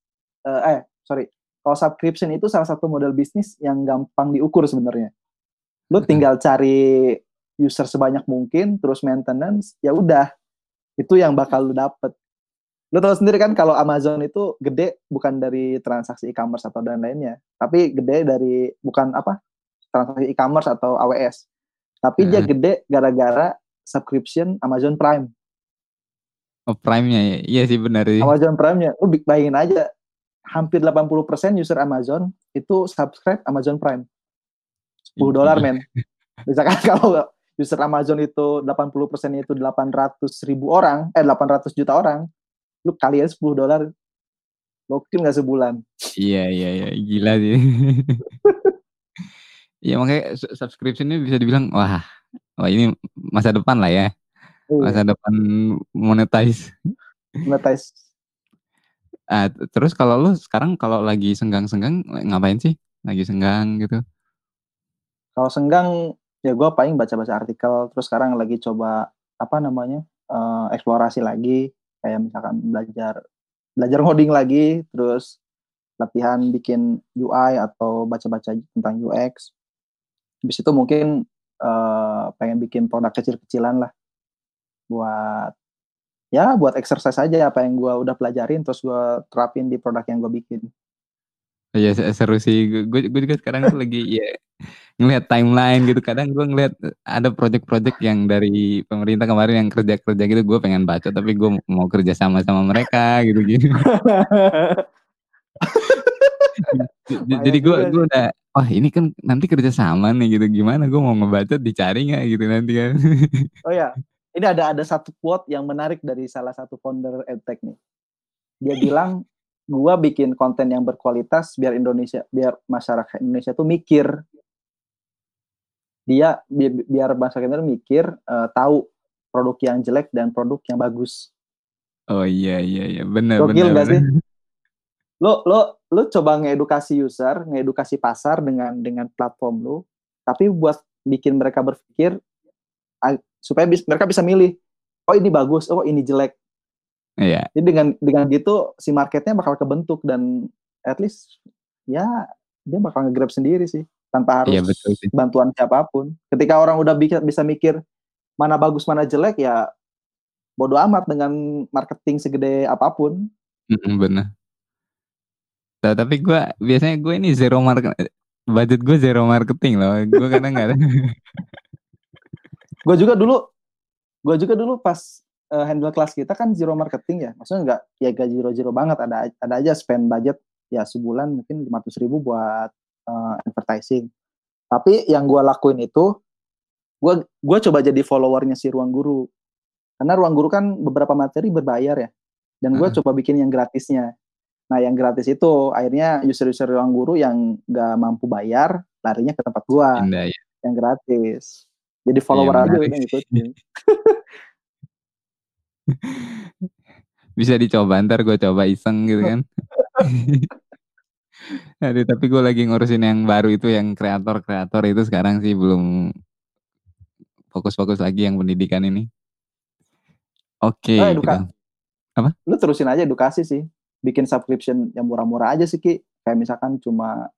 uh, eh sorry. Kalau subscription itu salah satu model bisnis yang gampang diukur sebenarnya lo tinggal cari user sebanyak mungkin terus maintenance ya udah itu yang bakal lo dapet lo tau sendiri kan kalau Amazon itu gede bukan dari transaksi e-commerce atau dan lainnya tapi gede dari bukan apa transaksi e-commerce atau AWS tapi hmm. dia gede gara-gara subscription Amazon Prime. Oh Prime-nya ya? Iya sih benar sih. Amazon Prime-nya. Lu bayangin aja hampir 80% user Amazon itu subscribe Amazon Prime. 10 iya. dolar men. Misalkan kalau user Amazon itu 80% itu 800 ribu orang, eh 800 juta orang, lu kalian 10 dolar, mungkin nggak sebulan. Iya, iya, iya. Gila sih. Iya makanya subscription ini bisa dibilang wah, wah ini masa depan lah ya. Iya. Masa depan monetize. Monetize. Ah, terus kalau lu sekarang kalau lagi senggang-senggang ngapain sih? lagi senggang gitu? Kalau senggang ya gue paling baca-baca artikel terus sekarang lagi coba apa namanya uh, eksplorasi lagi. Kayak misalkan belajar belajar coding lagi terus latihan bikin UI atau baca-baca tentang UX habis itu mungkin uh, pengen bikin produk kecil-kecilan lah. Buat ya buat exercise aja apa yang gue udah pelajarin terus gue terapin di produk yang gue bikin Iya seru sih. Gue gue juga sekarang tuh lagi ya ngelihat timeline gitu. Kadang gue ngelihat ada project-project yang dari pemerintah kemarin yang kerja-kerja gitu. Gue pengen baca tapi gue mau kerja sama sama mereka gitu gitu. Jadi gue gue udah wah ini kan nanti kerja sama nih gitu. Gimana gue mau ngebaca dicari nggak gitu nanti kan. oh ya, ini ada ada satu quote yang menarik dari salah satu founder EdTech nih. Dia bilang gua bikin konten yang berkualitas biar Indonesia biar masyarakat Indonesia tuh mikir dia bi biar masyarakat Indonesia mikir uh, tahu produk yang jelek dan produk yang bagus. Oh iya iya iya benar benar. gak sih? Lo lo lo coba ngedukasi user, ngedukasi pasar dengan dengan platform lo, tapi buat bikin mereka berpikir supaya bis, mereka bisa milih. Oh ini bagus, oh ini jelek. Iya. Jadi dengan dengan gitu si marketnya bakal kebentuk dan at least ya dia bakal ngegrab sendiri sih tanpa harus iya, betul sih. bantuan siapa pun. Ketika orang udah bisa bisa mikir mana bagus mana jelek ya bodoh amat dengan marketing segede apa pun. Benar. Nah, tapi gue biasanya gue ini zero market budget gue zero marketing loh. Gue kadang nggak ada. gue juga dulu gue juga dulu pas uh, handle kelas kita kan zero marketing ya. Maksudnya nggak ya gak zero zero banget. Ada ada aja spend budget ya sebulan mungkin lima ratus ribu buat uh, advertising. Tapi yang gue lakuin itu gue gue coba jadi followernya si ruang guru. Karena ruang guru kan beberapa materi berbayar ya. Dan gue -huh. coba bikin yang gratisnya. Nah yang gratis itu akhirnya user-user ruang guru yang gak mampu bayar larinya ke tempat gue ya. yang gratis. Jadi follower iya, aja udah ngikutin Bisa dicoba ntar gue coba iseng gitu kan. Aduh, tapi gue lagi ngurusin yang baru itu yang kreator-kreator itu sekarang sih belum fokus-fokus lagi yang pendidikan ini. Oke. Okay, oh, gitu. Apa? Lu terusin aja edukasi sih. Bikin subscription yang murah-murah aja sih Ki. Kayak misalkan cuma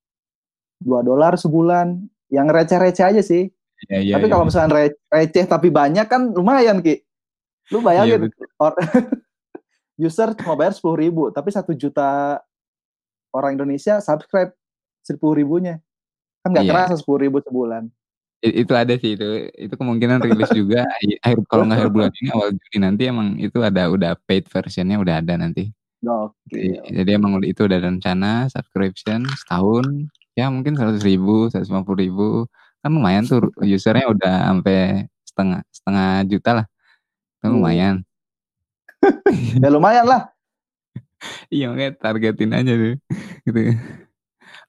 2 dolar sebulan. Yang receh-receh aja sih. Ya, ya, tapi ya. kalau misalnya receh tapi banyak kan lumayan Ki. Lu bayangin iya, user cuma bayar sepuluh ribu, tapi satu juta orang Indonesia subscribe sepuluh ribunya. Kan nggak iya. kerasa sepuluh ribu sebulan. Itu ada sih itu, itu kemungkinan rilis juga akhir kalau nggak akhir bulan ini awal Juni nanti emang itu ada udah paid versionnya udah ada nanti. Oke. Jadi, jadi emang itu udah rencana subscription setahun ya mungkin seratus ribu, seratus lima puluh ribu kan lumayan tuh usernya udah sampai setengah setengah juta lah Kan lumayan. ya lumayan lah. iya makanya targetin aja tuh. gitu.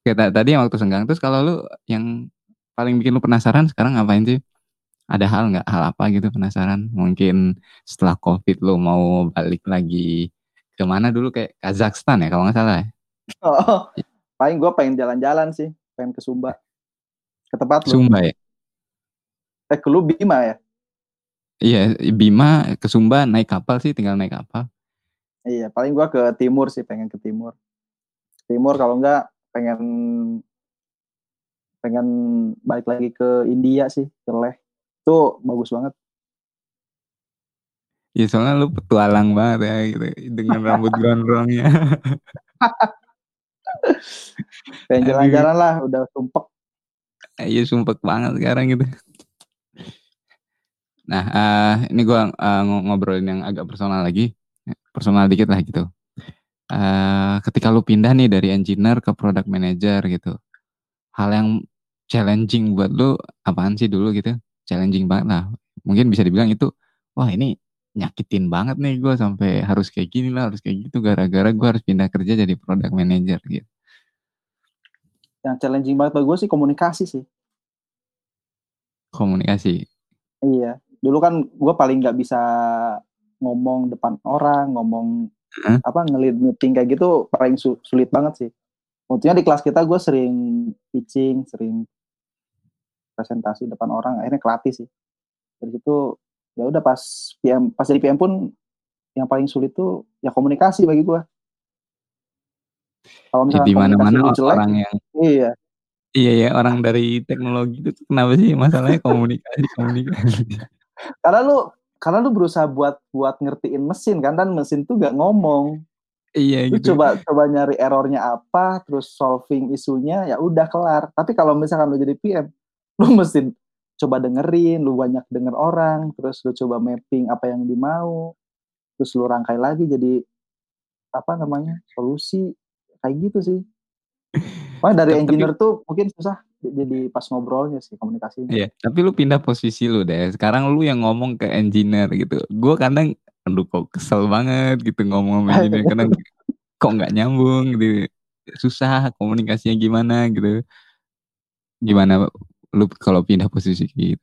Oke tadi yang waktu senggang terus kalau lu yang paling bikin lu penasaran sekarang ngapain sih? Ada hal nggak hal apa gitu penasaran? Mungkin setelah covid lu mau balik lagi ke mana dulu kayak Kazakhstan ya kalau nggak salah ya? Oh, paling gue pengen jalan-jalan sih, pengen ke Sumba. Ke tempat lu. Sumba ya? Eh ke lu Bima ya? Iya, Bima ke Sumba naik kapal sih, tinggal naik kapal. Iya, paling gua ke timur sih, pengen ke timur. Timur kalau enggak pengen pengen balik lagi ke India sih, ke Leh. Itu bagus banget. Iya, soalnya lu petualang banget ya gitu, dengan rambut gondrongnya. pengen jalan-jalan lah, udah sumpek. Iya, sumpek banget sekarang gitu. Nah, uh, ini gue uh, ngobrolin yang agak personal lagi, personal dikit lah gitu. Uh, ketika lu pindah nih dari engineer ke product manager gitu, hal yang challenging buat lu apaan sih dulu gitu? Challenging banget lah. Mungkin bisa dibilang itu, wah ini nyakitin banget nih gue sampai harus kayak gini lah, harus kayak gitu gara-gara gue harus pindah kerja jadi product manager gitu. Yang challenging banget buat gue sih komunikasi sih. Komunikasi. Iya, dulu kan gue paling nggak bisa ngomong depan orang ngomong hmm? apa ngelit meeting kayak gitu paling su sulit banget sih Maksudnya di kelas kita gue sering pitching, sering presentasi depan orang, akhirnya kelatih sih. Dari situ ya udah pas PM pas jadi PM pun yang paling sulit tuh ya komunikasi bagi gue. Kalau misalnya di mana-mana orang yang iya iya ya orang dari teknologi itu kenapa sih masalahnya komunikasi komunikasi karena lu karena lu berusaha buat buat ngertiin mesin kan dan mesin tuh gak ngomong. Iya lu gitu. coba coba nyari errornya apa terus solving isunya ya udah kelar. Tapi kalau misalkan lu jadi PM lu mesti coba dengerin lu banyak denger orang terus lu coba mapping apa yang dimau terus lu rangkai lagi jadi apa namanya solusi. Kayak gitu sih. Wah dari engineer tuh mungkin susah jadi pas ngobrolnya sih komunikasinya. Iya, tapi lu pindah posisi lu deh. Sekarang lu yang ngomong ke engineer gitu. Gue kadang aduh kok kesel banget gitu ngomong sama engineer kadang kok nggak nyambung gitu. Susah komunikasinya gimana gitu. Gimana lu kalau pindah posisi gitu?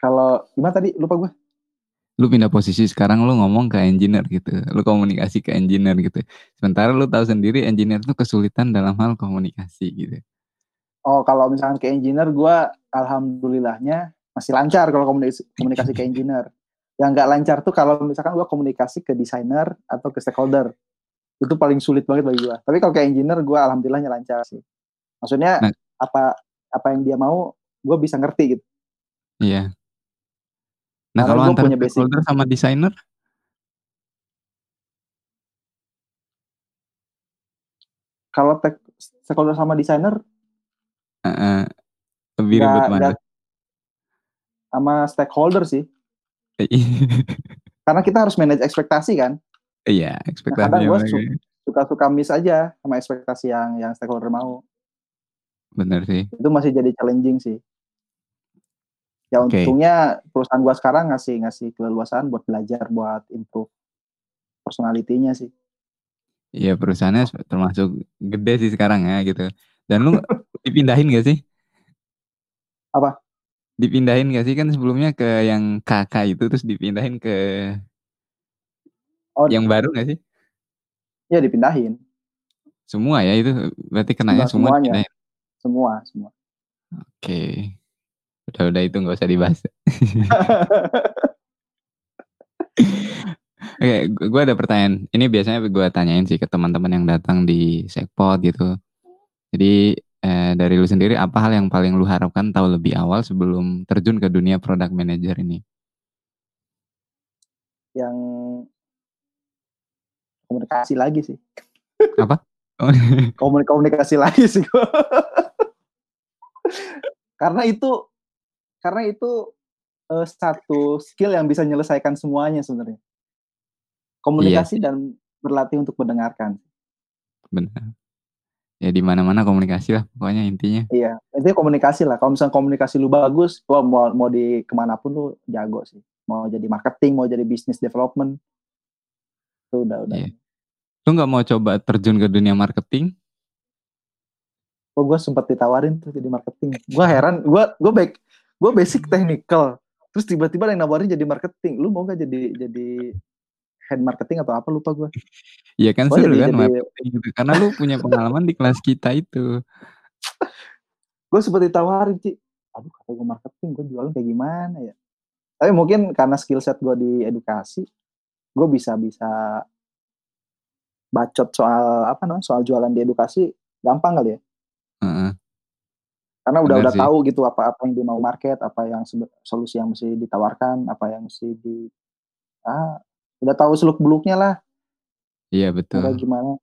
Kalau gimana tadi lupa gue? lu pindah posisi sekarang lu ngomong ke engineer gitu lu komunikasi ke engineer gitu sementara lu tahu sendiri engineer tuh kesulitan dalam hal komunikasi gitu oh kalau misalkan ke engineer gue alhamdulillahnya masih lancar kalau komunikasi, komunikasi ke engineer. Yang nggak lancar tuh kalau misalkan gue komunikasi ke desainer atau ke stakeholder. Itu paling sulit banget bagi gue tapi kalau ke engineer gue alhamdulillahnya lancar sih. Maksudnya nah, apa apa yang dia mau gue bisa ngerti gitu. Iya. Nah, kalau antara punya stakeholder basic. sama desainer? Kalau stakeholder sama desainer uh, uh, lebih ribet mana? Sama stakeholder sih. Karena kita harus manage ekspektasi kan. Iya, ekspektasi. Nah, gue suka-suka miss aja sama ekspektasi yang yang stakeholder mau. Bener sih. Itu masih jadi challenging sih ya okay. untungnya perusahaan gua sekarang ngasih ngasih keleluasaan buat belajar buat improve personalitinya sih iya perusahaannya termasuk gede sih sekarang ya gitu dan lu dipindahin gak sih apa dipindahin gak sih kan sebelumnya ke yang kakak itu terus dipindahin ke oh, yang baru gak sih ya dipindahin semua ya itu berarti kenanya semua semuanya. semua semua oke okay. Udah udah itu nggak usah dibahas. Oke, gue ada pertanyaan. Ini biasanya gue tanyain sih ke teman-teman yang datang di Sekpot gitu. Jadi eh, dari lu sendiri apa hal yang paling lu harapkan tahu lebih awal sebelum terjun ke dunia product manager ini? Yang komunikasi lagi sih. Apa? komunikasi lagi sih gue. Karena itu karena itu uh, satu skill yang bisa menyelesaikan semuanya sebenarnya komunikasi iya. dan berlatih untuk mendengarkan benar ya di mana mana komunikasi lah pokoknya intinya. Iya itu komunikasi lah. Kalau misalnya komunikasi lu bagus wah mau mau di ke mana pun lu jago sih. Mau jadi marketing mau jadi business development. Itu udah udah. Iya. lu nggak mau coba terjun ke dunia marketing? Oh, gue sempat ditawarin tuh jadi marketing. Gue heran, gue gue baik gue basic technical. Terus tiba-tiba yang nawarin jadi marketing. Lu mau gak jadi jadi head marketing atau apa lupa gue Iya kan oh, seru kan jadi, marketing gitu. Karena lu punya pengalaman di kelas kita itu. Gue seperti tawarin sih aduh kata gue marketing gue jualan kayak gimana ya? Tapi mungkin karena skill set gue di edukasi gue bisa bisa bacot soal apa namanya soal jualan di edukasi gampang kali ya. Uh -uh karena udah Benar udah sih. tahu gitu apa apa yang dia mau market apa yang solusi yang mesti ditawarkan apa yang mesti di ah udah tahu seluk beluknya lah iya betul Udah gimana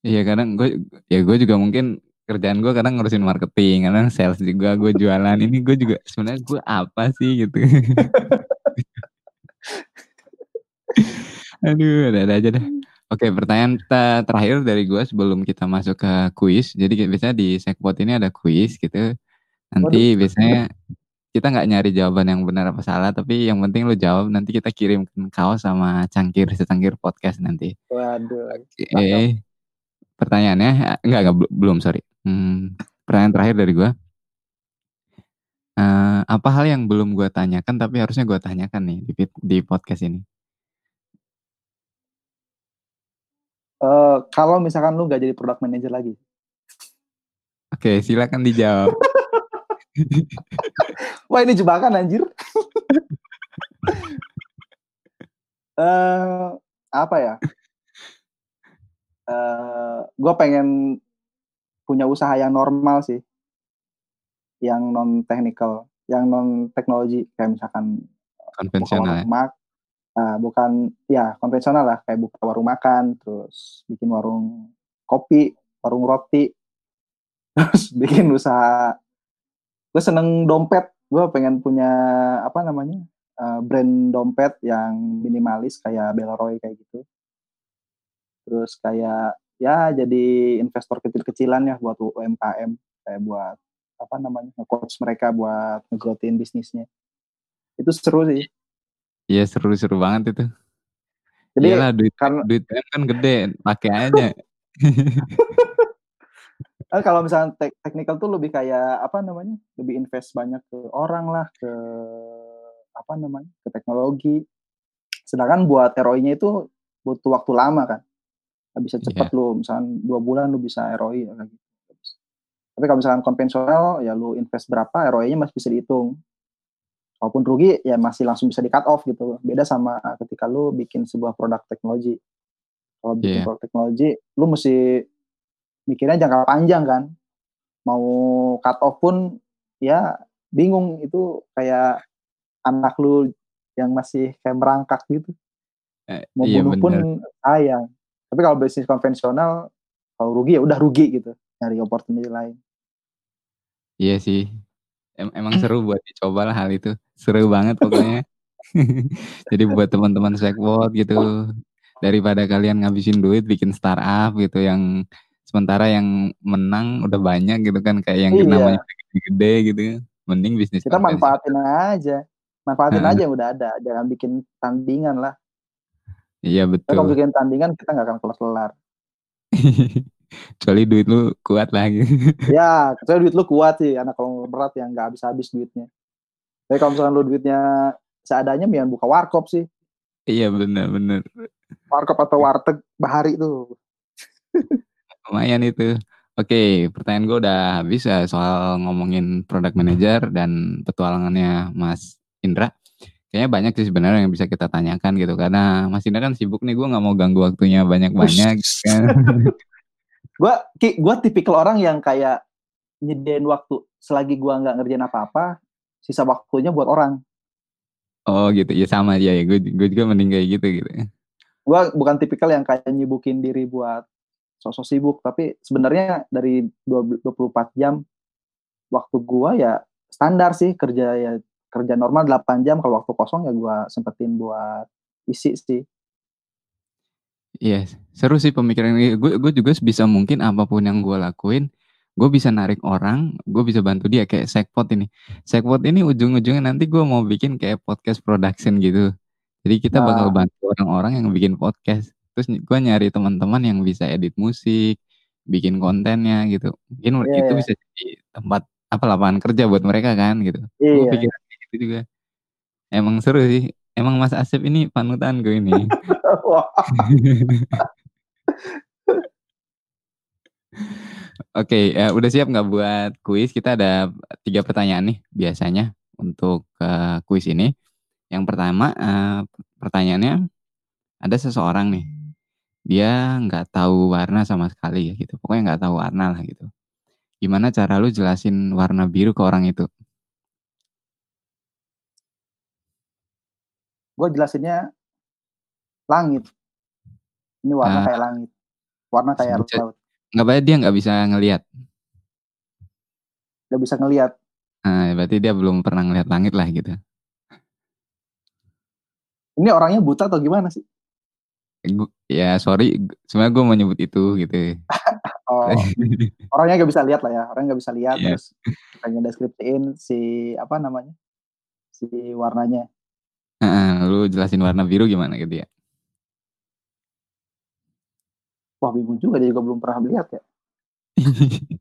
iya kadang gue ya gue juga mungkin kerjaan gue kadang ngurusin marketing kadang sales juga gue jualan ini gue juga sebenarnya gue apa sih gitu aduh ada ada aja deh Oke, pertanyaan terakhir dari gue sebelum kita masuk ke kuis. Jadi biasanya di Sekpot ini ada kuis gitu. Nanti Waduh. biasanya kita nggak nyari jawaban yang benar apa salah, tapi yang penting lu jawab. Nanti kita kirim kaos sama cangkir secangkir podcast nanti. Waduh. Oke. Pertanyaannya enggak enggak belum sorry. Hmm, pertanyaan terakhir dari gue. Uh, apa hal yang belum gue tanyakan tapi harusnya gue tanyakan nih di, di podcast ini? Uh, kalau misalkan lu gak jadi product manager lagi. Oke, silakan dijawab. Wah ini jebakan anjir. uh, apa ya? Uh, gue pengen punya usaha yang normal sih, yang non technical, yang non teknologi kayak misalkan konvensional. Ya? Mak, uh, bukan ya konvensional lah kayak buka warung makan terus bikin warung kopi warung roti terus bikin usaha gue seneng dompet gue pengen punya apa namanya uh, brand dompet yang minimalis kayak Belroy kayak gitu terus kayak ya jadi investor kecil-kecilan ya buat UMKM kayak buat apa namanya nge-coach mereka buat ngegrotin bisnisnya itu seru sih Iya seru-seru banget itu. Jadi Iyalah duit karena duit kan gede, pakai aja. kan kalau misalnya tek technical tuh lebih kayak apa namanya? Lebih invest banyak ke orang lah, ke apa namanya? ke teknologi. Sedangkan buat ROI-nya itu butuh waktu lama kan. Gak bisa cepet yeah. lu, misalnya dua bulan lu bisa ROI ya, gitu. Tapi kalau misalkan konvensional ya lu invest berapa ROI-nya masih bisa dihitung walaupun rugi ya masih langsung bisa di cut off gitu beda sama ketika lu bikin sebuah produk teknologi kalau bikin yeah. produk teknologi lu mesti mikirnya jangka panjang kan. Mau cut off pun ya bingung. Itu kayak anak lu yang masih kayak merangkak gitu. Eh, mau iya, bunuh pun sayang. Tapi kalau bisnis konvensional kalau rugi ya udah rugi gitu. Nyari opportunity lain. Iya sih. Em emang seru buat dicoba lah hal itu. Seru banget pokoknya. Jadi buat teman-teman Segwot gitu, daripada kalian ngabisin duit bikin startup gitu yang sementara yang menang udah banyak gitu kan kayak yang iya. namanya gede-gede gitu. Mending bisnis kita manfaatin aja. Manfaatin nah. aja yang udah ada, jangan bikin tandingan lah. Iya betul. Kalau bikin tandingan kita nggak akan kelar-kelar. Kecuali duit lu kuat lagi. ya, kecuali duit lu kuat sih, anak berat yang nggak habis-habis duitnya. Tapi kalau misalkan lu duitnya seadanya, ya buka warkop sih. Iya benar-benar. Warkop atau warteg bahari itu. Lumayan itu. Oke, pertanyaan gue udah habis ya soal ngomongin product manager dan petualangannya Mas Indra. Kayaknya banyak sih sebenarnya yang bisa kita tanyakan gitu karena Mas Indra kan sibuk nih, gue nggak mau ganggu waktunya banyak-banyak. Kan. gue gue tipikal orang yang kayak nyediain waktu selagi gue nggak ngerjain apa-apa sisa waktunya buat orang oh gitu ya sama ya, ya. gue gue juga mending kayak gitu gitu gue bukan tipikal yang kayak nyibukin diri buat sosok sibuk tapi sebenarnya dari 24 jam waktu gue ya standar sih kerja ya kerja normal 8 jam kalau waktu kosong ya gue sempetin buat isi sih Iya, seru sih pemikiran ini. Gue gue juga bisa mungkin apa pun yang gue lakuin, gue bisa narik orang, gue bisa bantu dia kayak Sekpot ini. Sekpot ini ujung-ujungnya nanti gue mau bikin kayak podcast production gitu. Jadi kita nah. bakal bantu orang-orang yang bikin podcast. Terus gue nyari teman-teman yang bisa edit musik, bikin kontennya gitu. Mungkin yeah. itu iya. bisa jadi tempat apa lapangan kerja buat mereka kan gitu. Yeah. Gue iya. pikir gitu juga. Emang seru sih. Emang Mas Asep ini panutan gue ini. Oke, ya udah siap nggak buat kuis? Kita ada tiga pertanyaan nih biasanya untuk uh, kuis ini. Yang pertama, uh, pertanyaannya ada seseorang nih, dia nggak tahu warna sama sekali ya gitu. Pokoknya nggak tahu warna lah gitu. Gimana cara lu jelasin warna biru ke orang itu? gue jelasinnya langit. Ini warna uh, kayak langit. Warna kayak laut. nggak berarti dia nggak bisa ngelihat? Nggak bisa ngelihat. Nah, berarti dia belum pernah ngelihat langit lah gitu. Ini orangnya buta atau gimana sih ya sorry sebenarnya gue mau nyebut itu gitu oh, orangnya nggak bisa lihat lah ya orangnya nggak bisa lihat yeah. terus pengen deskripsiin si apa namanya si warnanya lu jelasin warna biru gimana gitu ya? Wah bingung juga dia juga belum pernah lihat ya.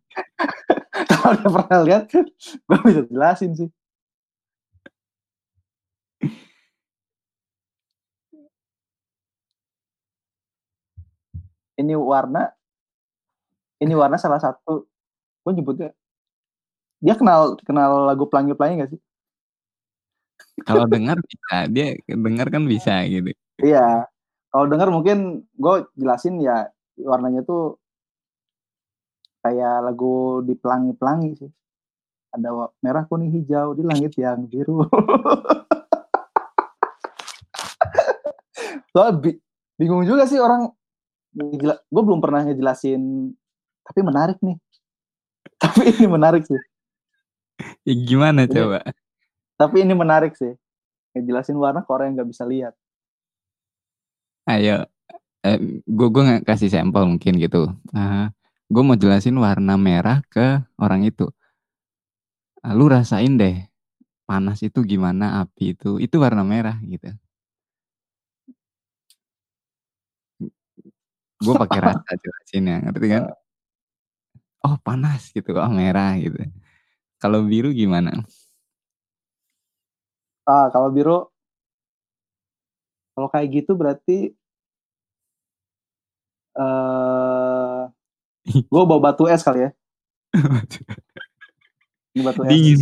Kalau dia pernah lihat, gue bisa jelasin sih. Ini warna ini warna salah satu gue nyebutnya dia kenal kenal lagu pelangi pelangi gak sih? Kalau dengar bisa dia dengar kan bisa gitu. Iya kalau dengar mungkin gue jelasin ya warnanya tuh kayak lagu di pelangi pelangi sih. Ada merah kuning hijau di langit yang biru. Soal bi bingung juga sih orang gue belum pernah ngejelasin tapi menarik nih. Tapi ini menarik sih. Ya, gimana ini, coba? tapi ini menarik sih. Ngejelasin warna ke orang yang nggak bisa lihat. Ayo eh, gue gue nggak kasih sampel mungkin gitu. Uh, gue mau jelasin warna merah ke orang itu. Uh, lu rasain deh panas itu gimana api itu itu warna merah gitu gue pakai rasa jelasinnya ngerti kan? Oh panas gitu oh merah gitu. Kalau biru gimana? Ah kalau biru? Kalau kayak gitu berarti uh, eh, gue bawa batu es kali ya. Ini batu es. Dingin.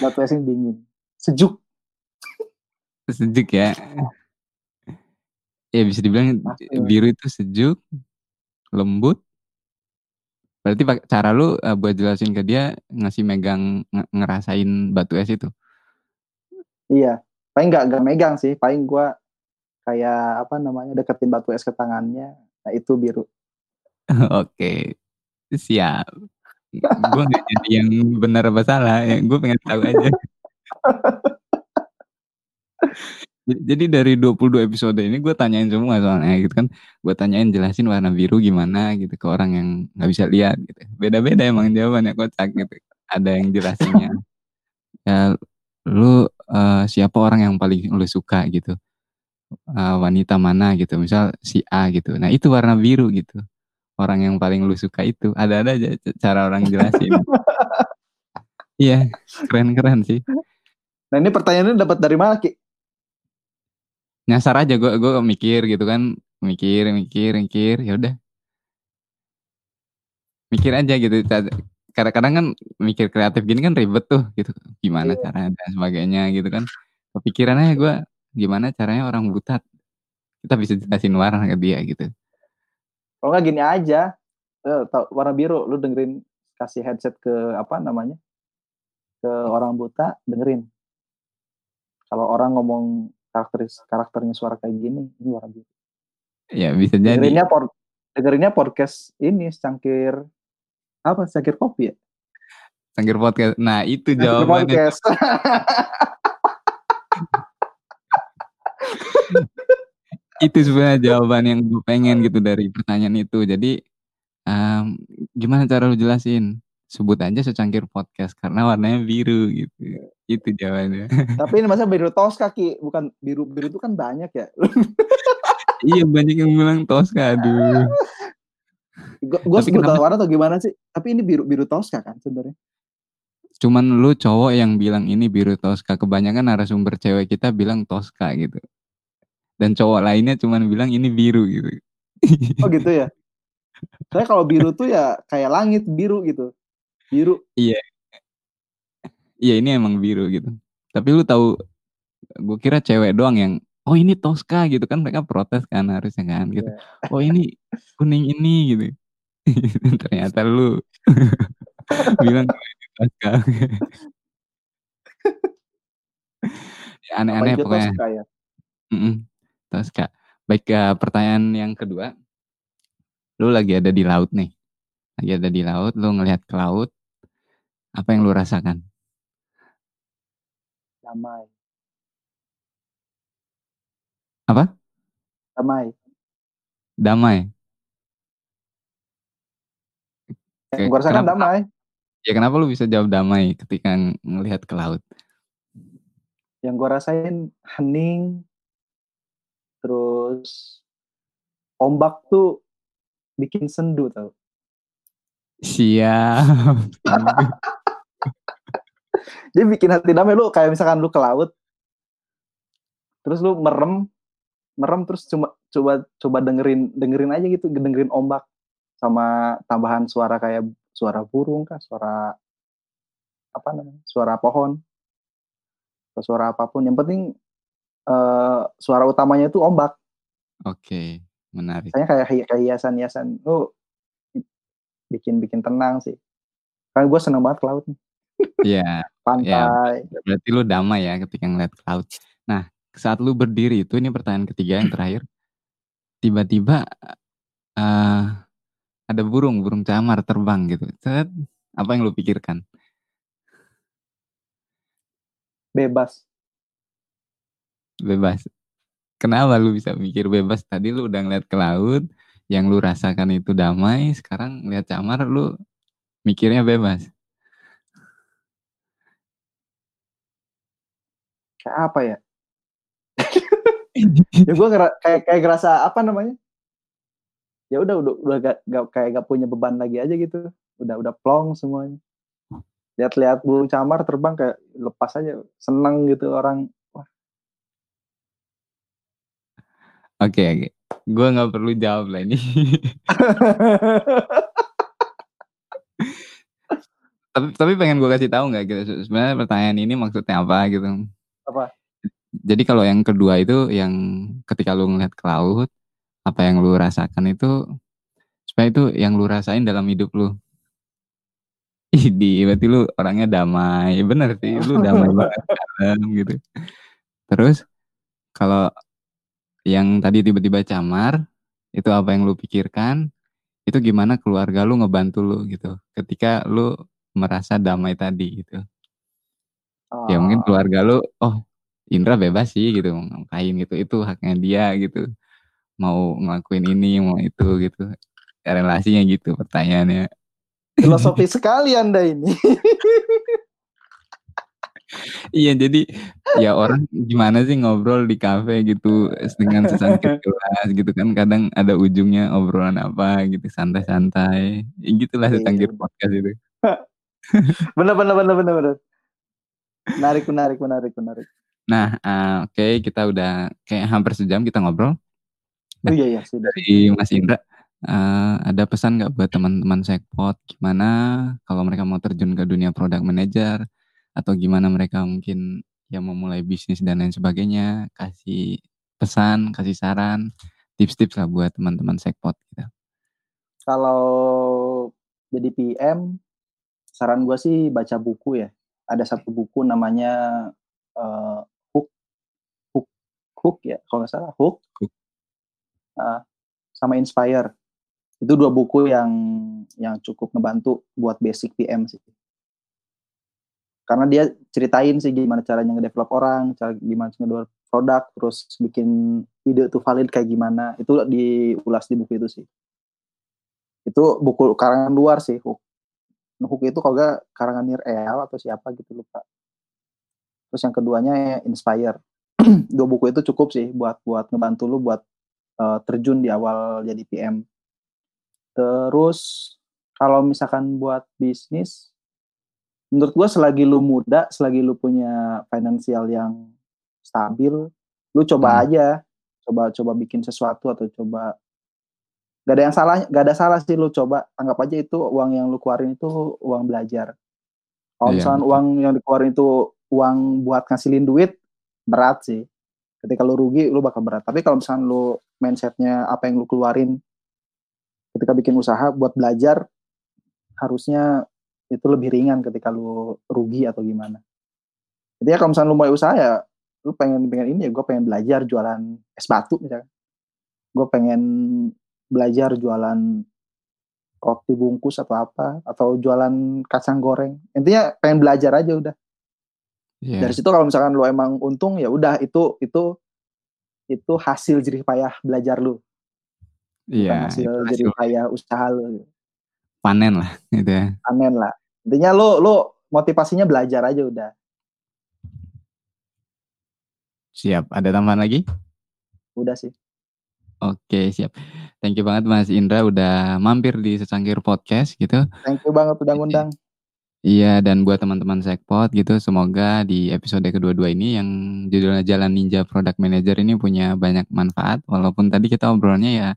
Batu es ini dingin. Sejuk. Sejuk ya Ya bisa dibilang biru itu sejuk, lembut. Berarti cara lu uh, buat jelasin ke dia ngasih megang ngerasain batu es itu. Iya, paling nggak nggak megang sih, paling gua kayak apa namanya deketin batu es ke tangannya, nah itu biru. Oke, siap. gue nggak jadi yang benar apa salah, ya gue pengen tahu aja. Jadi dari 22 episode ini gue tanyain semua soalnya gitu kan. Gue tanyain jelasin warna biru gimana gitu ke orang yang nggak bisa lihat gitu. Beda-beda emang jawabannya kocak gitu. Ada yang jelasinnya. ya lu uh, siapa orang yang paling lu suka gitu. Uh, wanita mana gitu. Misal si A gitu. Nah itu warna biru gitu. Orang yang paling lu suka itu. Ada-ada aja cara orang jelasin. Iya, keren-keren sih. Nah ini pertanyaannya dapat dari mana Ki? Nyasar aja gue gue mikir gitu kan. Mikir mikir mikir ya udah. Mikir aja gitu kadang-kadang kan mikir kreatif gini kan ribet tuh gitu. Gimana yeah. cara dan sebagainya gitu kan. Kepikiran aja gue gimana caranya orang buta? Kita bisa jelasin warna ke dia gitu. Kalau nggak gini aja eh, warna biru lu dengerin kasih headset ke apa namanya ke orang buta dengerin. Kalau orang ngomong karakter karakternya suara kayak gini ini luar biasa ya bisa jadi. Dengerinnya por dengerinnya podcast ini cangkir apa cangkir kopi ya? Cangkir podcast. Nah itu cangkir jawabannya. Podcast. itu sebenarnya jawaban yang gue pengen gitu dari pertanyaan itu. Jadi um, gimana cara lu jelasin sebut aja secangkir podcast karena warnanya biru gitu. Itu jawabannya. Tapi ini masa biru Tosca Ki, bukan biru biru itu kan banyak ya. iya banyak yang bilang Tosca, aduh. Gue sebut kenapa? warna atau gimana sih? Tapi ini biru biru Tosca kan sebenarnya. Cuman lu cowok yang bilang ini biru Tosca. Kebanyakan narasumber cewek kita bilang Tosca gitu. Dan cowok lainnya cuman bilang ini biru gitu. Oh gitu ya? Saya kalau biru tuh ya kayak langit biru gitu biru. Iya. Iya ini emang biru gitu. Tapi lu tahu gue kira cewek doang yang oh ini Tosca gitu kan. Mereka protes kan harusnya kan gitu. Yeah. oh ini kuning ini gitu. Ternyata lu bilang Tosca. Aneh-aneh pokoknya. Tosca, ya? mm -mm, Tosca. Baik uh, pertanyaan yang kedua. Lu lagi ada di laut nih. Lagi ada di laut lu ngelihat ke laut apa yang lu rasakan? Damai. Apa? Damai. Damai. Yang gue rasakan kenapa, damai. Ya kenapa lu bisa jawab damai ketika melihat ke laut? Yang gue rasain hening, terus ombak tuh bikin sendu tau. Siap. Dia bikin hati damai. Lu kayak misalkan lu ke laut, terus lu merem, merem terus cuma coba coba dengerin dengerin aja gitu dengerin ombak sama tambahan suara kayak suara burung kah suara apa namanya suara pohon atau suara apa pun. Yang penting uh, suara utamanya itu ombak. Oke menarik. Saya kayak kayak hiasan-hiasan. Lu bikin bikin tenang sih. Kan gue seneng banget ke laut nih Iya. pantai. Ya, berarti lu damai ya ketika ngeliat ke laut. Nah saat lu berdiri itu ini pertanyaan ketiga yang terakhir. Tiba-tiba uh, ada burung burung camar terbang gitu. Set, apa yang lu pikirkan? Bebas. Bebas. Kenapa lu bisa mikir bebas? Tadi lu udah ngeliat ke laut yang lu rasakan itu damai sekarang lihat camar lu mikirnya bebas kayak apa ya? Ya gue kayak kayak ngerasa apa namanya? Ya udah udah udah gak, gak kayak gak punya beban lagi aja gitu. Udah udah plong semuanya. Lihat-lihat burung camar terbang kayak lepas aja seneng gitu orang. Wah. Oke oke. Gue nggak perlu jawab lah ini. Tapi tapi pengen gue kasih tahu nggak gitu? Sebenarnya pertanyaan ini maksudnya apa gitu apa jadi kalau yang kedua itu yang ketika lu ngeliat ke laut apa yang lu rasakan itu supaya itu yang lu rasain dalam hidup lu Idi, berarti lu orangnya damai. Bener sih, lu damai banget dalam gitu. Terus kalau yang tadi tiba-tiba camar, itu apa yang lu pikirkan? Itu gimana keluarga lu ngebantu lu gitu. Ketika lu merasa damai tadi gitu. Oh. Ya mungkin oh. keluarga lu, oh Indra bebas sih gitu ngapain gitu. Itu haknya dia gitu. Mau ngelakuin ini, mau itu gitu. Relasinya gitu pertanyaannya. Filosofi sekali Anda ini. iya, jadi ya orang gimana sih ngobrol di kafe gitu dengan sesangkir kelas gitu kan kadang ada ujungnya obrolan apa gitu santai-santai. Ya, gitulah iya. podcast itu. benar benar benar benar benar. Menarik menarik menarik menarik. Nah, uh, oke okay, kita udah kayak hampir sejam kita ngobrol. Nah, oh iya iya sudah. Dari Mas Indra uh, ada pesan nggak buat teman-teman Sekpot gimana kalau mereka mau terjun ke dunia product manager atau gimana mereka mungkin ya mau mulai bisnis dan lain sebagainya kasih pesan kasih saran tips-tips lah buat teman-teman Sekpot gitu. Kalau jadi PM saran gue sih baca buku ya ada satu buku namanya uh, Hook Hook Hook ya kalau nggak salah Hook, Hook. Uh, sama Inspire. Itu dua buku yang yang cukup ngebantu buat basic PM sih. Karena dia ceritain sih gimana caranya ngedevelop orang cara gimana ngedevelop produk terus bikin ide itu valid kayak gimana. Itu diulas di buku itu sih. Itu buku karangan luar sih Hook Hook itu kalau gak karangan Nir El atau siapa gitu lupa. Terus yang keduanya Inspire. Dua buku itu cukup sih buat buat ngebantu lu buat uh, terjun di awal jadi PM Terus kalau misalkan buat bisnis, menurut gue selagi lu muda, selagi lu punya finansial yang stabil, lu coba hmm. aja, coba coba bikin sesuatu atau coba gak ada yang salah, gak ada salah sih lu coba anggap aja itu uang yang lu keluarin itu uang belajar. Kalau yeah. misalkan uang yang dikeluarin itu uang buat ngasilin duit, berat sih. Ketika lu rugi, lu bakal berat. Tapi kalau misalkan lu mindsetnya apa yang lu keluarin ketika bikin usaha buat belajar harusnya itu lebih ringan ketika lu rugi atau gimana. Jadi ya kalau misalnya lu mulai usaha ya lu pengen pengen ini ya gue pengen belajar jualan es batu misalnya. Gue pengen belajar jualan roti bungkus atau apa atau jualan kacang goreng. Intinya pengen belajar aja udah. Yeah. Dari situ kalau misalkan lu emang untung ya udah itu itu itu hasil jerih payah belajar lu Iya. hasil jadi kaya usaha lo. Panen lah gitu ya. Panen lah. Intinya lo lo motivasinya belajar aja udah. Siap. Ada tambahan lagi? Udah sih. Oke, siap. Thank you banget Mas Indra udah mampir di secangkir podcast gitu. Thank you banget udah ngundang. Iya, dan buat teman-teman Sekpot gitu, semoga di episode kedua-dua ini yang judulnya Jalan Ninja Product Manager ini punya banyak manfaat. Walaupun tadi kita obrolnya ya,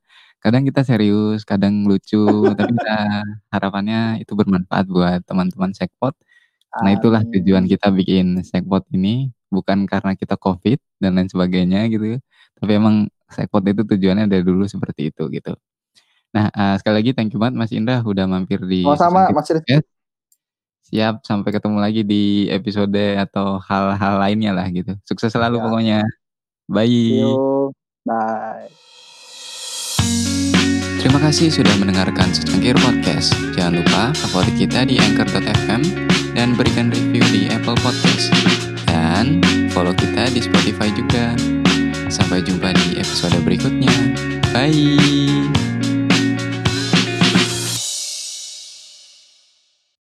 kadang kita serius, kadang lucu, tapi kita harapannya itu bermanfaat buat teman-teman Sekpot. Nah itulah tujuan kita bikin Sekpot ini, bukan karena kita COVID dan lain sebagainya gitu, tapi emang Sekpot itu tujuannya dari dulu seperti itu gitu. Nah uh, sekali lagi thank you banget Mas Indra udah mampir di sama Mas Rizky. Siap, sampai ketemu lagi di episode atau hal-hal lainnya lah gitu. Sukses selalu ya. pokoknya. Bye. See you. Bye. Terima kasih sudah mendengarkan Secangkir Podcast. Jangan lupa favorit kita di Anchor.fm dan berikan review di Apple Podcast. Dan follow kita di Spotify juga. Sampai jumpa di episode berikutnya. Bye.